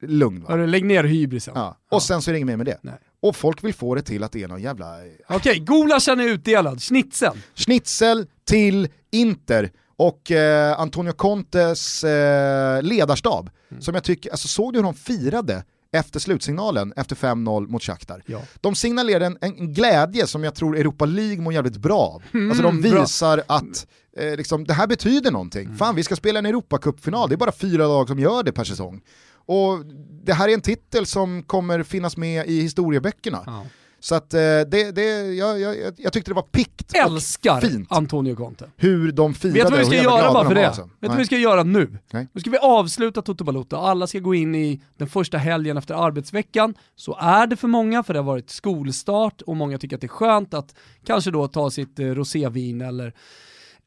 lugn va. Lägg ner hybrisen. Ja. Och sen så är det inget mer med det. Nej. Och folk vill få det till att det är någon jävla Okej, gulaschen är utdelad, schnitzeln. schnitzel till Inter och eh, Antonio Contes eh, ledarstab. Mm. Som jag tycker, alltså såg du hur de firade efter slutsignalen efter 5-0 mot Shakhtar? Ja. De signalerade en, en glädje som jag tror Europa League mår jävligt bra av. alltså de bra. visar att eh, liksom, det här betyder någonting. Mm. Fan vi ska spela en Europacupfinal, det är bara fyra lag som gör det per säsong. Och det här är en titel som kommer finnas med i historieböckerna. Ja. Så att eh, det, det, jag, jag, jag tyckte det var pikt Älskar och fint Antonio Conte. hur de firade Vet du vad vi ska göra bara för det? alltså. Vet du vad vi ska göra nu? Nej. Nu ska vi avsluta Toto Balotto, alla ska gå in i den första helgen efter arbetsveckan. Så är det för många, för det har varit skolstart och många tycker att det är skönt att kanske då ta sitt eh, rosévin eller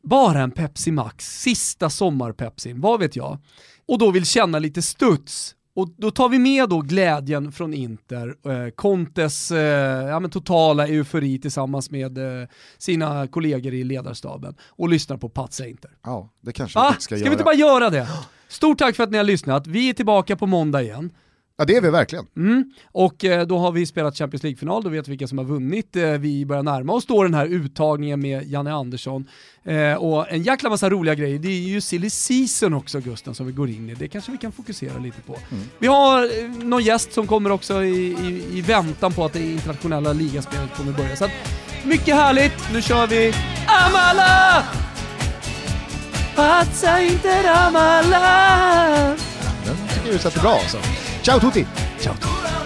bara en Pepsi Max, sista sommarpepsin, vad vet jag. Och då vill känna lite studs. Och då tar vi med då glädjen från Inter, eh, Contes eh, ja, totala eufori tillsammans med eh, sina kollegor i ledarstaben och lyssnar på Patsa Inter. Ja, det kanske vi Ah, faktiskt ska ska, vi göra. inte bara göra det? Stort tack för att ni har lyssnat. Vi är tillbaka på måndag igen. Ja det är vi verkligen. Mm. Och eh, då har vi spelat Champions League-final, då vet vi vilka som har vunnit. Eh, vi börjar närma oss då den här uttagningen med Janne Andersson. Eh, och en jäkla massa roliga grejer. Det är ju silly season också Gusten som vi går in i. Det kanske vi kan fokusera lite på. Vi har någon gäst som kommer också i, i, i väntan på att det internationella ligaspelet kommer börja. Så att, mycket härligt, nu kör vi Amala! Pazza Inter Amala! Den tycker du sätter bra alltså. Ciao a tutti. Ciao a tutti.